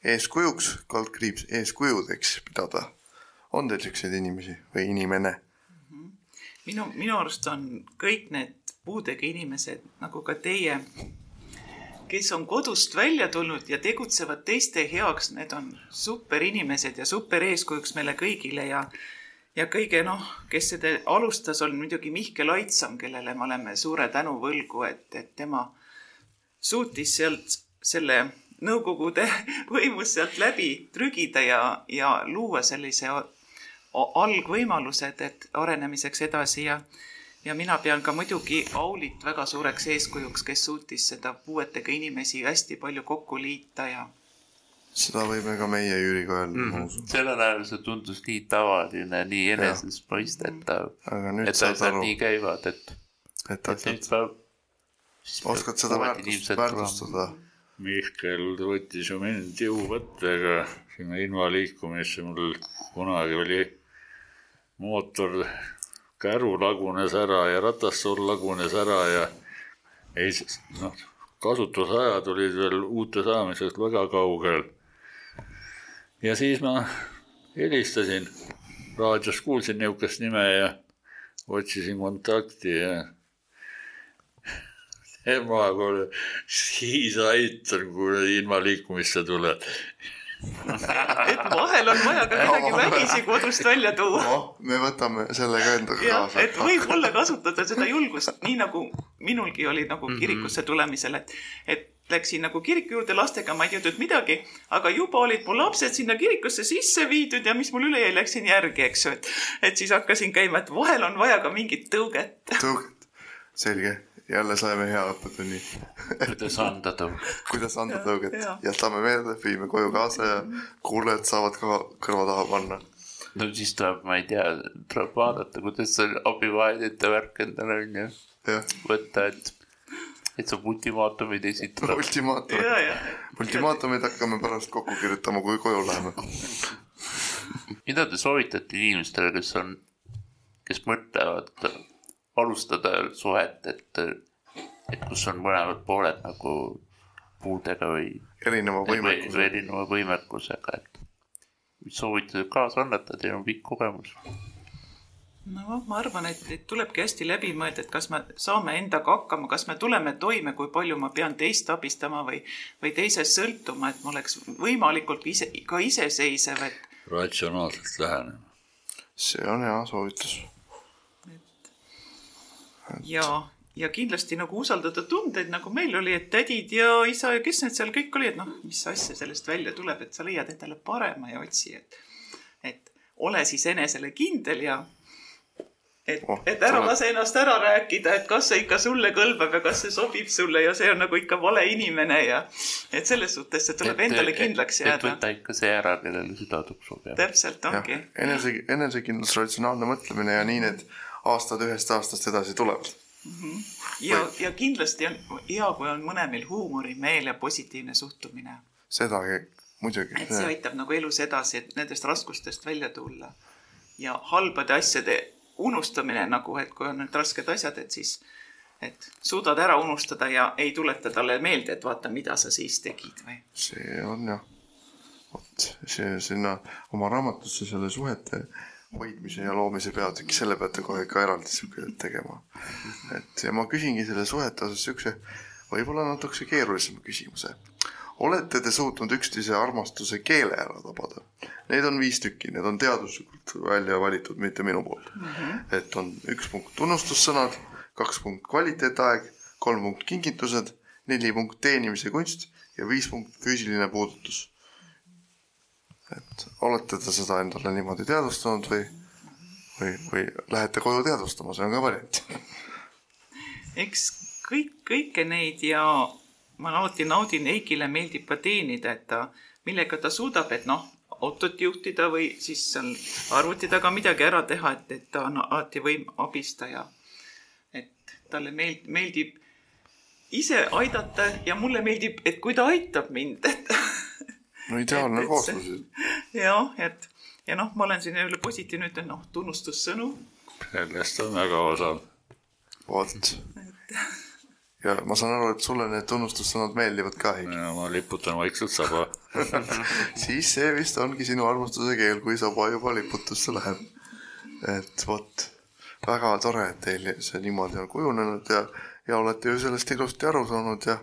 eeskujuks, kaldkriips eeskujudeks pidada? on teil siukseid inimesi või inimene? minu, minu arust on kõik need puudega inimesed nagu ka teie, kes on kodust välja tulnud ja tegutsevad teiste heaks, need on super inimesed ja super eeskujuks meile kõigile ja ja kõige noh, kes seda alustas, on muidugi Mihkel Aitsam, kellele me oleme suure tänu võlgu, et, et tema suutis sealt selle Nõukogude võimust sealt läbi trügida ja, ja luua sellise algvõimalused, et arenemiseks edasi ja ja mina pean ka muidugi Aulit väga suureks eeskujuks, kes suutis seda puuetega inimesi hästi palju kokku liita ja seda võime ka meie Jüriga öelda mm, ma usun. sellel ajal see tundus nii tavaline, nii enesestmõistetav, aga nüüd et asjad aru, nii käivad, et, et et nüüd peab. Oskad seda väärtust, väärtustada. Mihkel võttis ju mind jõuvõttega sinna invaliikumisse, mul kunagi oli mootor, käru lagunes ära ja ratastool lagunes ära ja ei, noh, kasutusajad olid veel uute saamisest väga kaugel. ja siis ma helistasin, raadios kuulsin niisugust nime ja otsisin kontakti ja ema kuule, siis aitan, kui ilma liikumisse tuled. et vahel on vaja ka midagi vägisi kodust välja tuua. noh, me võtame selle ka endaga kaasa et. võib-olla kasutada seda julgust, nii nagu minulgi oli nagu kirikusse tulemisel, et, et läksin nagu kiriku juurde lastega, ma ei teadnud midagi, aga juba olid mu lapsed sinna kirikusse sisse viidud ja mis mul üle jäi, läksin järgi, eks ju, et, et siis hakkasin käima, et vahel on vaja ka mingit tõuget. tõuget, selge, jälle saime hea õppetunni. kuidas anda tõuget. kuidas anda tõuget jah., jätame meelde, viime koju kaasa ja kuulajad saavad ka kõrva taha panna. no siis tuleb, ma ei tea, tuleb vaadata, kuidas see abivahendite värk endale on ju võtta, et, et saab ultimaatumeid esitada. ultimaatum, ja, ja. ultimaatumid hakkame pärast kokku kirjutama, kui koju läheme. mida te soovitate inimestele, kes on, kes mõtlevad alustada suhet, et, et kus on mõlemad pooled nagu puudega või, erineva või, või võimekusega. erineva võimekusega, et mis soovitused kaasa annate, teil on pikk kogemus. no ma arvan, et, et tulebki hästi läbi mõelda, et kas me saame endaga hakkama, kas me tuleme toime, kui palju ma pean teist abistama või, või teisest sõltuma, et ma oleks võimalikult ise, ka iseseisev, et ratsionaalselt lähenema. see on hea soovitus. ja, ja kindlasti nagu usaldada tundeid, nagu meil oli, et tädid ja isa ja kes need seal kõik olid, noh, mis asja sellest välja tuleb, et sa leiad endale parema ja otsi, et, et ole siis enesele kindel ja et Oh,, et ära lase ennast ära rääkida, et kas see ikka sulle kõlbab ja kas see sobib sulle ja see on nagu ikka vale inimene ja et selles suhtes see tuleb endale kindlaks et jääda. võta ikka see ära, kellele süda tuksub ja. täpselt ongi,, enese, enesekindlus, ratsionaalne mõtlemine ja nii need aastad ühest aastast edasi tulevad. ja, ja kindlasti on hea, kui on mõnemil huumorimeel ja positiivne suhtumine seda muidugi. et see aitab nagu elus edasi, et nendest raskustest välja tulla. ja halbade asjade unustamine nagu, et kui on need rasked asjad, et siis, et suudad ära unustada ja ei tuleta talle meelde, et vaata, mida sa siis tegid või. see on jah, vot see sinna oma raamatusse selle suhete hoidmise ja loomise peatüki, selle peate kohe ikka eraldi sihuke tegema. et ja ma küsingi selle suhete osas siukse võib-olla natukese keerulisema küsimuse. olete te suutnud üksteise armastuse keele ära tabada? Neid on viis tükki, need on teaduslikult välja valitud, mitte minu poolt mm. -hmm. et on üks punkt tunnustussõnad, kaks punkt kvaliteetaeg, kolm punkt kingitused, neli punkt teenimise kunst ja viis punkt füüsiline puudutus. Et olete te seda endale niimoodi teadvustanud või, või, või lähete koju teadvustama, see on ka variant. eks kõik, kõike neid ja ma alati naudin, Eikile meeldib ka teenida, et ta, millega ta suudab, et noh, autot juhtida või siis seal arvuti taga midagi ära teha, et, et ta on alati võim-, abistaja. et talle meeld-, meeldib ise aidata ja mulle meeldib, et kui ta aitab mind, et no ideaalne kooslus. jah, et ja noh, ma olen siin jälle positiivne, ütlen noh, tunnustussõnu. sellest on väga osav. vot. ja ma saan aru, et sulle need tunnustussõnad meeldivad ka, Heiki. ma liputan vaikselt saba. siis see vist ongi sinu armastuse keel, kui saba juba liputusse läheb. et vot, väga tore, et teil see niimoodi on kujunenud ja, ja olete ju sellest ilusti aru saanud ja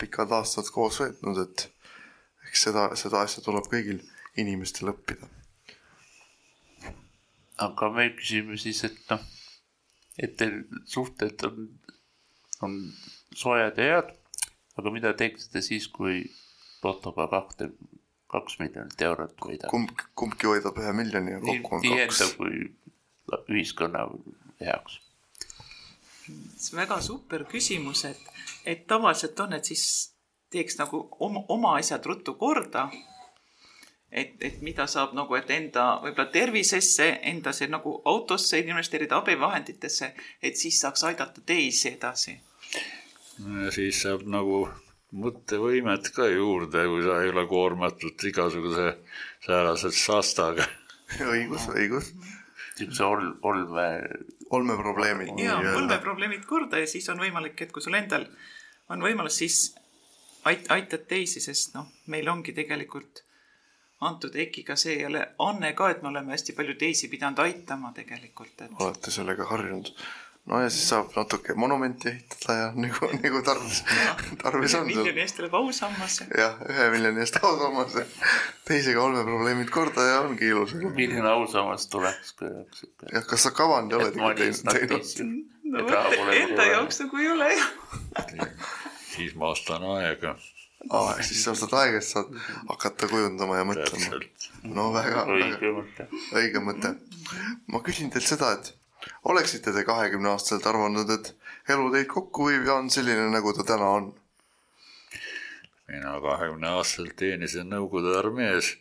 pikad aastad koos veetnud, et eks seda, seda asja tuleb kõigil inimestel õppida. aga me küsime siis, et noh, et teil suhted on, on soojad ja head, aga mida teeksite siis, kui lotoga kahte, kaks miljonit eurot võidab? kumb, kumbki hoidab ühe miljoni ja nii kokku on nii kaks enda. kui ühiskonna heaks. see on väga super küsimus, et, et tavaliselt on, et siis teeks nagu oma, oma asjad ruttu korda et, et mida saab nagu, et enda võib-olla tervisesse, enda see nagu autosse investeerida, abivahenditesse, et siis saaks aidata teisi edasi. siis saab nagu mõttevõimet ka juurde, kui sa ei ole koormatud igasuguse säärase saastaga. õigus, õigus. niisuguse ol-, olme. olmeprobleemid. ja, olmeprobleemid korda ja siis on võimalik, et kui sul endal on võimalus, siis ait-, aitad teisi, sest noh, meil ongi tegelikult antud EKI-ga see jälle anne ka, et me oleme hästi palju teisi pidanud aitama tegelikult et.... olete sellega harjunud. no ja siis saab natuke monumenti ehitada ja nagu, nagu tarvis, tarvis on. miljoni eest tuleb ausammas. jah, ühe miljoni eest ausammas ja teisega olmeprobleemid korda ja ongi ilus. milline ausammas tuleks, kui oleks ikka. jah, kas sa kavand oled ikka teinud? no mõtle, enda jaoks nagu ei ole jah siis ma ostan aega aa, siis sa ostad aega, siis saad hakata kujundama ja mõtlema. no väga, väga õige mõte. ma küsin teilt seda, et oleksite te kahekümne aastaselt arvanud, et elu teid kokku viib ja on selline, nagu ta täna on? mina kahekümne aastaselt teenisin Nõukogude armees.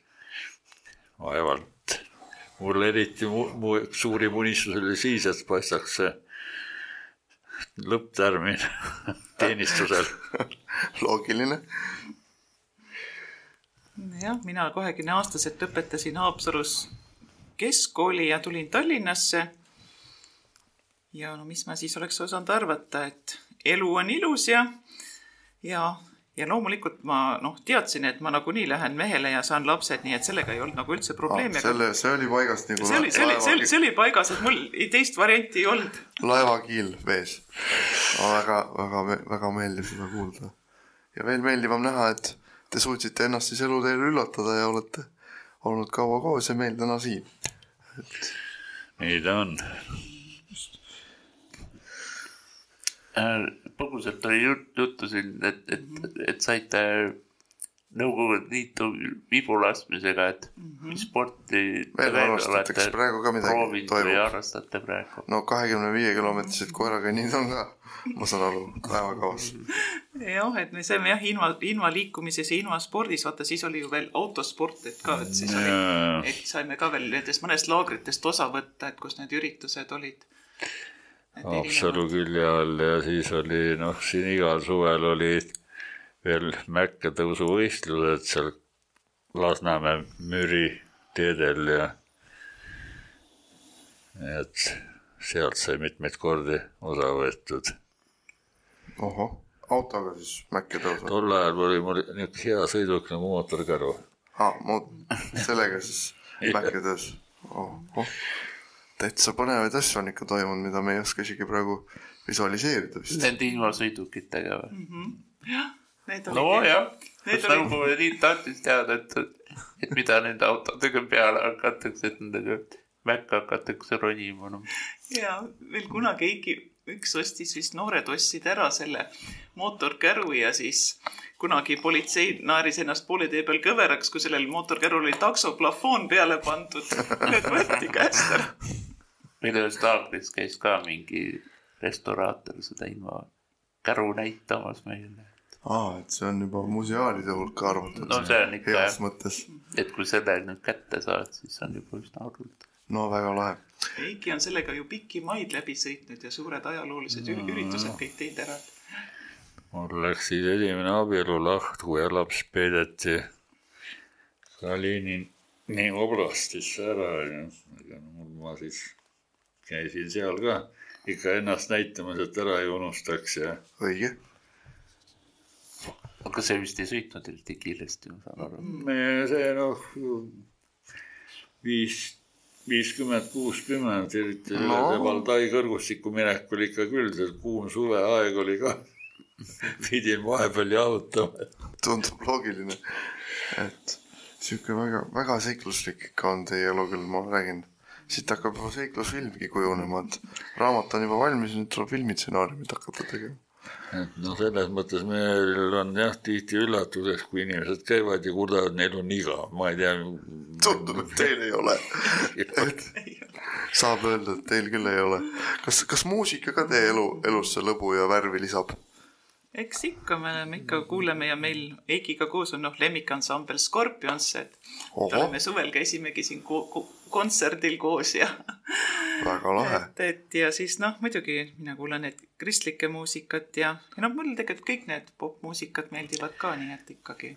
vaevalt. mul eriti mu, mu suurim unistus oli siis, et paistaks see lõpptärmin teenistusel loogiline. jah, mina kahekümne aastaselt lõpetasin Haapsalus keskkooli ja tulin Tallinnasse. ja no mis ma siis oleks osanud arvata, et elu on ilus ja, ja ja loomulikult ma noh, teadsin, et ma nagunii lähen mehele ja saan lapsed, nii et sellega ei olnud nagu üldse probleemi ah,. selle, see oli paigas nagu. see oli, see oli, see oli, see oli paigas, et mul teist varianti ei olnud. laevakiil vees väga, väga, väga meeldib seda kuulda. ja veel meeldivam näha, et te suutsite ennast siis eluteel üllatada ja olete olnud kaua koos ja meil täna siin et.... nii ta on Äh, põgusalt oli jut, juttu siin, et, et mm, -hmm. et saite Nõukogude Liitu vibu laskmisega, et mm -hmm. sporti veel harrastatakse praegu ka midagi toimub? harrastate praegu? no kahekümne viie kilomeetrised koerakõnnid on ka, ma saan aru, päevakavas. jah, et me saime jah, ilma, ilma liikumises ja ilma spordis, vaata siis oli ju veel autosport, et ka, et siis oli, et saime ka veel nendest mõnest laagritest osa võtta, et kus need üritused olid Haapsalu külje all ja siis oli noh, siin igal suvel olid veel mäkketõusuvõistlused seal Lasnamäe Müri teedel ja et sealt sai mitmeid kordi osa võetud. ohoh, autoga siis mäkke tõusu? tol ajal oli mul niisugune hea sõiduk nagu mootorkäru. aa, sellega siis mäkke tõus oh,. Täitsa põnevaid asju on ikka toimunud, mida me ei oska isegi praegu visualiseerida vist. Nende ilmasõidukitega või mm? -hmm. jah, need olid. nojah, kas Nõukogude Liit tahtis teada, et, et mida nende autodega peale hakatakse, et nendega mäkke hakatakse ronima no.. ja veel kunagi Eiki üks ostis vist, noored ostsid ära selle mootorkäru ja siis kunagi politsei naeris ennast poole tee peal kõveraks, kui sellel mootorkärul oli taksoplafoon peale pandud. Need võeti käest ära meil ühes laagris käis ka mingi restauraator seda ilma käru näitamas meile. aa, et see on juba museaalide hulka arvatud. no see on ikka jah, et kui selle nüüd kätte saad, siis on juba üsna arvult. no väga lahe. Eiki on sellega ju pikki maid läbi sõitnud ja suured ajaloolised no. üritused kõik teinud ära. mul läks siis esimene abielu lahku ja laps peideti Kalinini oblastisse ära ja mul ma siis käisin seal ka ikka ennast näitamas, et ära ei unustaks ja. õige. aga see vist ei sõitnud eriti kiiresti, ma saan aru. see noh, viis, viiskümmend, kuuskümmend, eriti no. Valdai kõrgustikku minek oli ikka küll, see kuum suveaeg oli ka pidin vahepeal jahutama. tundub loogiline, et sihuke väga, väga seikluslik ikka on teie elu küll, ma räägin siit hakkab juba seiklusfilmgi kujunema, et raamat on juba valmis, nüüd tuleb filmistsenaariumit hakata tegema. et noh, selles mõttes meil on jah, tihti üllatuseks, kui inimesed käivad ja kurdavad, neil on igav, ma ei tea. tundub, et teil ei ole et saab öelda, et teil küll ei ole. kas, kas muusika ka teie elu, elusse lõbu ja värvi lisab? eks ikka, me oleme ikka, kuuleme ja meil Eikiga koos on noh, lemmikansambel Scorpions, et Oho. oleme suvel käisimegi siin ko ko kontserdil koos ja väga lahe. et, et ja siis noh, muidugi mina kuulan neid kristlikke muusikat ja, ja noh, mulle tegelikult kõik need popmuusikad meeldivad ka, nii et ikkagi,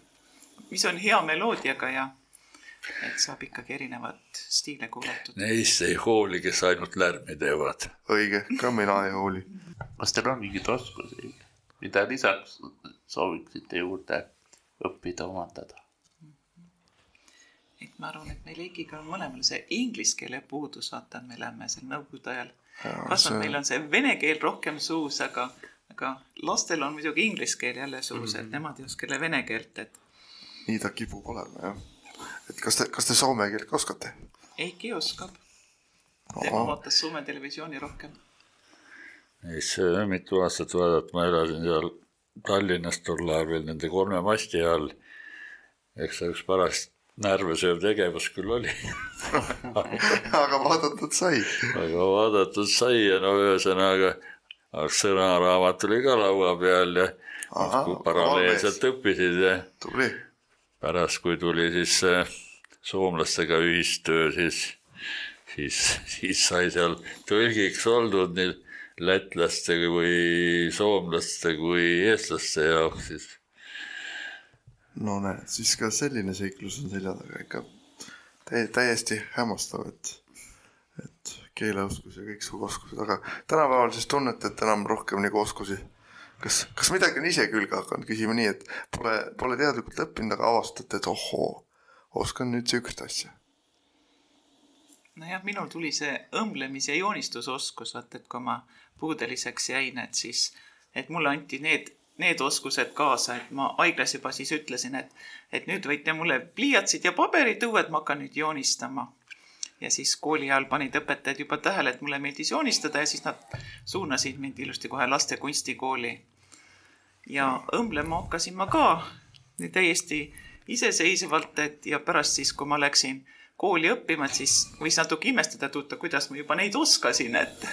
mis on hea meloodiaga ja et saab ikkagi erinevat stiile kuulatud. Neist ei hooli, kes ainult lärmi teevad. õige, ka mina ei hooli. kas teil on mingeid oskusi, mida lisaks sooviksite juurde õppida, omandada? Et ma arvan, et meil Eikiga on mõlemal see inglise keele puudus, vaata, me elame seal nõukogude ajal. kasvanud, meil on see vene keel rohkem suus, aga, aga lastel on muidugi inglise keel jälle suus, et nemad ei oska jälle vene keelt, et nii ta kipub olema jah. et kas te, kas te soome keelt ka oskate? Eiki oskab. tema vaatas Soome televisiooni rohkem. äh, mitu aastat vaadata, ma elasin seal Tallinnas tol ajal veel nende kolme masti all. eks see üks paras närve sööv tegevus küll oli, aga vaadatud sai. aga vaadatud sai ja no ühesõnaga sõnaraamat oli ka laua peal ja kui paralleelselt õppisid ja tubli. pärast, kui tuli siis äh, soomlastega ühistöö, siis, siis, siis sai seal tõlgiks oldud nii lätlaste kui soomlaste kui eestlaste jaoks siis. No näed, siis ka selline seiklus on selja taga ikka tä- täiesti hämmastav, et, et keeleoskus ja kõiksugu oskused, aga tänapäeval siis tunnete, et enam rohkem nagu oskusi. kas, kas midagi on ise külge hakanud, küsime nii, et pole, pole teadlikult õppinud, aga avastate, et ohoo, oskan nüüd sihukest asja. nojah, minul tuli see õmblemis- ja joonistusoskus, vaata, et kui ma puudeliseks jäin, et siis, et mulle anti need, need oskused kaasa, et ma haiglas juba siis ütlesin, et, et nüüd võite mulle pliiatsid ja paberid tuua, et ma hakkan nüüd joonistama. ja siis kooli ajal panid õpetajad juba tähele, et mulle meeldis joonistada ja siis nad suunasid mind ilusti kohe laste kunstikooli. ja õmblema hakkasin ma ka täiesti iseseisvalt, et ja pärast siis, kui ma läksin kooli õppima, et siis võis natuke imestada, et oota, kuidas ma juba neid oskasin, et,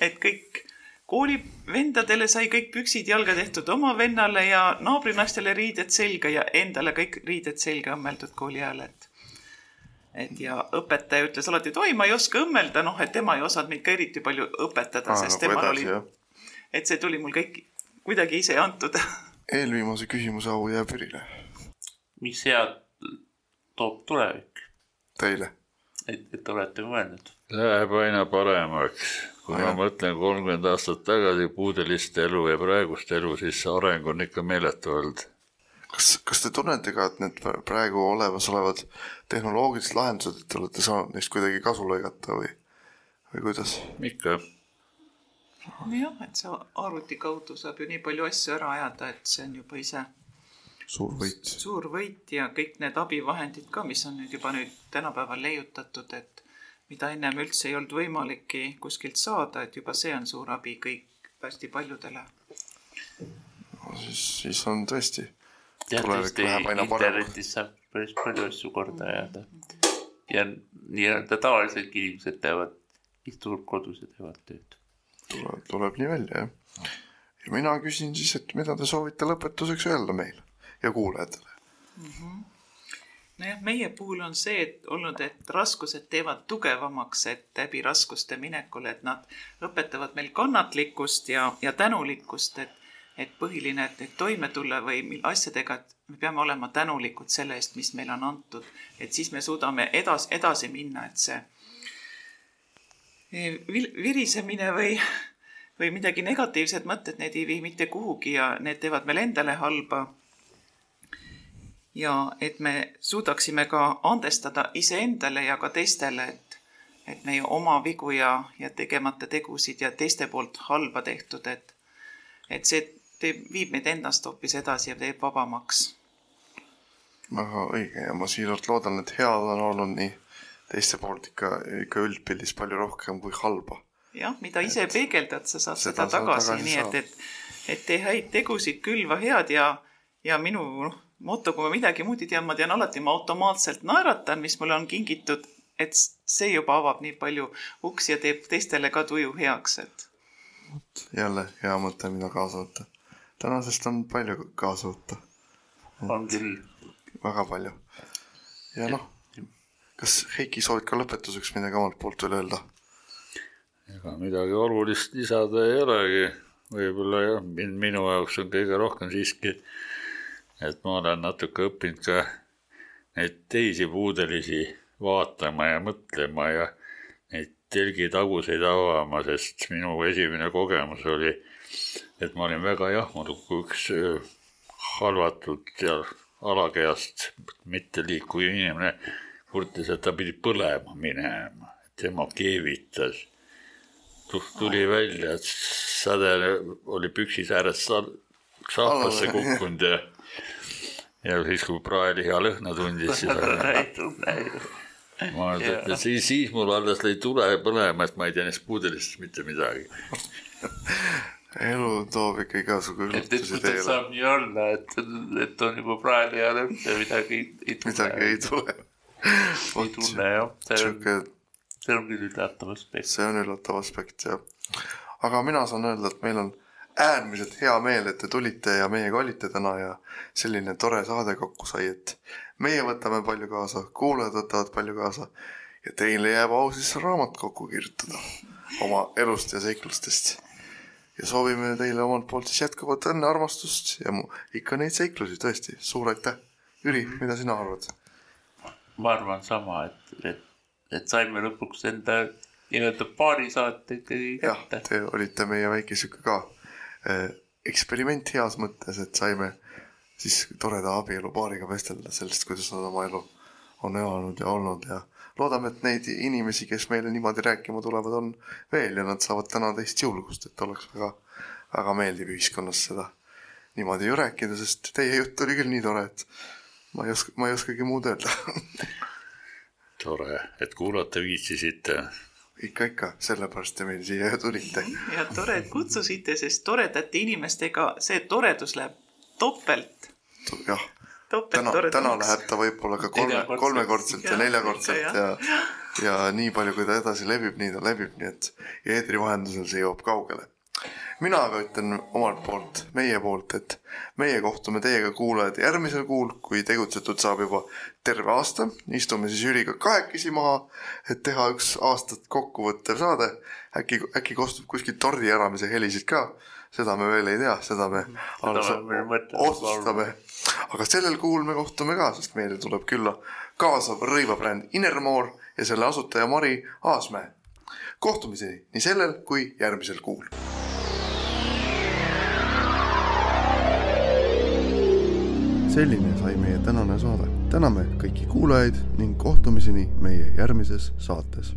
et kõik koolivendadele sai kõik püksid jalga tehtud oma vennale ja naabrinaistele riided selga ja endale kõik riided selga õmmeldud kooli ajal, et et ja õpetaja ütles alati, et oi, ma ei oska õmmelda, noh, et tema ei osanud mind ka eriti palju õpetada, sest temal oli, et see tuli mul kõik kuidagi ise antud. eelviimase küsimuse au jääb Jürile, mis head toob tulevik, teile. et, et olete mõelnud? Läheb aina paremaks, kui ma mõtlen kolmkümmend aastat tagasi puudeliste elu ja praegust elu, siis see areng on ikka meeletu olnud. kas, kas te tunnete ka, et need pra- praegu olemasolevad tehnoloogilised lahendused, et te olete saanud neist kuidagi kasu lõigata või, või kuidas? ikka, jah, et see arvuti kaudu saab ju nii palju asju ära ajada, et see on juba ise suur võit. suur võit ja kõik need abivahendid ka, mis on nüüd juba nüüd tänapäeval leiutatud, et mida ennem üldse ei olnud võimalikki kuskilt saada, et juba see on suur abi kõik hästi paljudele. siis, siis on tõesti, internetis saab päris palju asju korda ajada. ja nii-öelda tavaliselt inimesed teevad, istuvad kodus ja teevad tööd. tuleb, tuleb nii välja, jah. ja mina küsin siis, et mida te soovite lõpetuseks öelda meile ja kuulajatele? nojah, meie puhul on see et olnud, et raskused teevad tugevamaks, et läbi raskuste minekul, et nad õpetavad meil kannatlikkust ja, ja tänulikkust, et et põhiline, et, et toime tulla või asjadega, et me peame olema tänulikud selle eest, mis meile on antud, et siis me suudame edas-, edasi minna, et see eh, virisemine või, või midagi negatiivsed mõtted, need ei vii mitte kuhugi ja need teevad meile endale halba ja et me suudaksime ka andestada iseendale ja ka teistele, et, et meie oma vigu ja, ja tegemata tegusid ja teiste poolt halba tehtud, et, et see teeb, viib meid endast hoopis edasi ja teeb vabamaks. väga õige ja ma siiralt loodan, et head on olnud nii teiste poolt ikka, ikka üldpildis palju rohkem kui halba. jah, mida ise peegeldad, sa saad seda seda, tagasi, tagasi nii et saad., et, et tee häid tegusid, külva head ja, ja minu noh, moto, kui ma midagi muud ei tea, ma tean alati, ma automaatselt naeratan, mis mulle on kingitud, et see juba avab nii palju uksi ja teeb teistele ka tuju heaks, et jälle hea mõte, mida kaasa võtta. tänasest on palju kaasa võtta, on küll. väga palju. ja noh, kas Heiki soovid ka lõpetuseks midagi omalt poolt veel öelda? ega midagi olulist lisada ei olegi, võib-olla jah, mind, minu jaoks on kõige rohkem siiski, et ma olen natuke õppinud ka neid teisi puudelisi vaatama ja mõtlema ja neid telgitaguseid avama, sest minu esimene kogemus oli, et ma olin väga jahmunud, kui üks halvatud ja alakehast mitte liikuv inimene kurtis, et ta pidi põlema minema, tema keevitas. Tuli välja, et säde oli püksis ääres sal- sahvasse Alla- kukkunud ja ja siis, kui praeliha lõhna tundis, siis ma ütlen, et siis, siis mul alles lõi tule põlema, et ma ei tea neist puudelistest mitte midagi. elu toob ikka igasugu üllatusi teele, saab nii olla, et, et on juba praegu ja lõpp ja midagi ei, tunne. midagi ei tule. ei tunne jah, see on, see on küll üllatav aspekt. see on üllatav aspekt jah. aga mina saan öelda, et meil on äärmiselt hea meel, et te tulite ja meiega olite täna ja selline tore saade kokku sai, et meie võtame palju kaasa, kuulajad võtavad palju kaasa ja teile jääb au siis raamat kokku kirjutada oma elust ja seiklustest. ja soovime teile omalt poolt siis jätkuvat õnne, armastust ja mu- ikka neid seiklusi tõesti, suur aitäh. Jüri, mida sina arvad? ma arvan sama, et, et, et saime lõpuks enda nii-öelda paari saate ikkagi jah, kätte. te olite meie väike sihuke ka eksperiment heas mõttes, et saime siis toreda abielupaariga vestelda sellest, kuidas nad oma elu on elanud ja olnud ja loodame, et neid inimesi, kes meile niimoodi rääkima tulevad, on veel ja nad saavad täna teist julgust, et oleks väga, väga meeldiv ühiskonnas seda niimoodi ju rääkida, sest teie jutt oli küll nii tore, et ma ei oska, ma ei oskagi muud öelda. tore, et kuulata viitsisite. ikka, ikka, sellepärast te meil siia tulite. ja tore, et kutsusite, sest toredate inimestega see toredus läheb topelt, jah. Täna, täna läheb ta võib-olla ka kolme, kolmekordselt ja Jah, neljakordselt ikka, ja, ja nii palju, kui ta edasi levib, nii ta levib, nii et ja eetri vahendusel see jõuab kaugele. Mina aga ütlen omalt poolt, meie poolt, et meie kohtume teiega, kuulajad, järgmisel kuul, kui tegutsetud saab juba terve aasta, istume siis Jüriga kahekesi maha, et teha üks aastat kokkuvõttev saade. äkki, äkki kostub kuskilt tordi äramise helisid ka, seda me veel ei tea, seda me otsustame. aga sellel kuul me kohtume ka, sest meile tuleb külla kaasav rõivabränd Innermoor ja selle asutaja Mari Aasmäe. kohtumiseni nii sellel kui järgmisel kuul. Selline sai meie tänane saade. täname kõiki kuulajaid ning kohtumiseni meie järgmises saates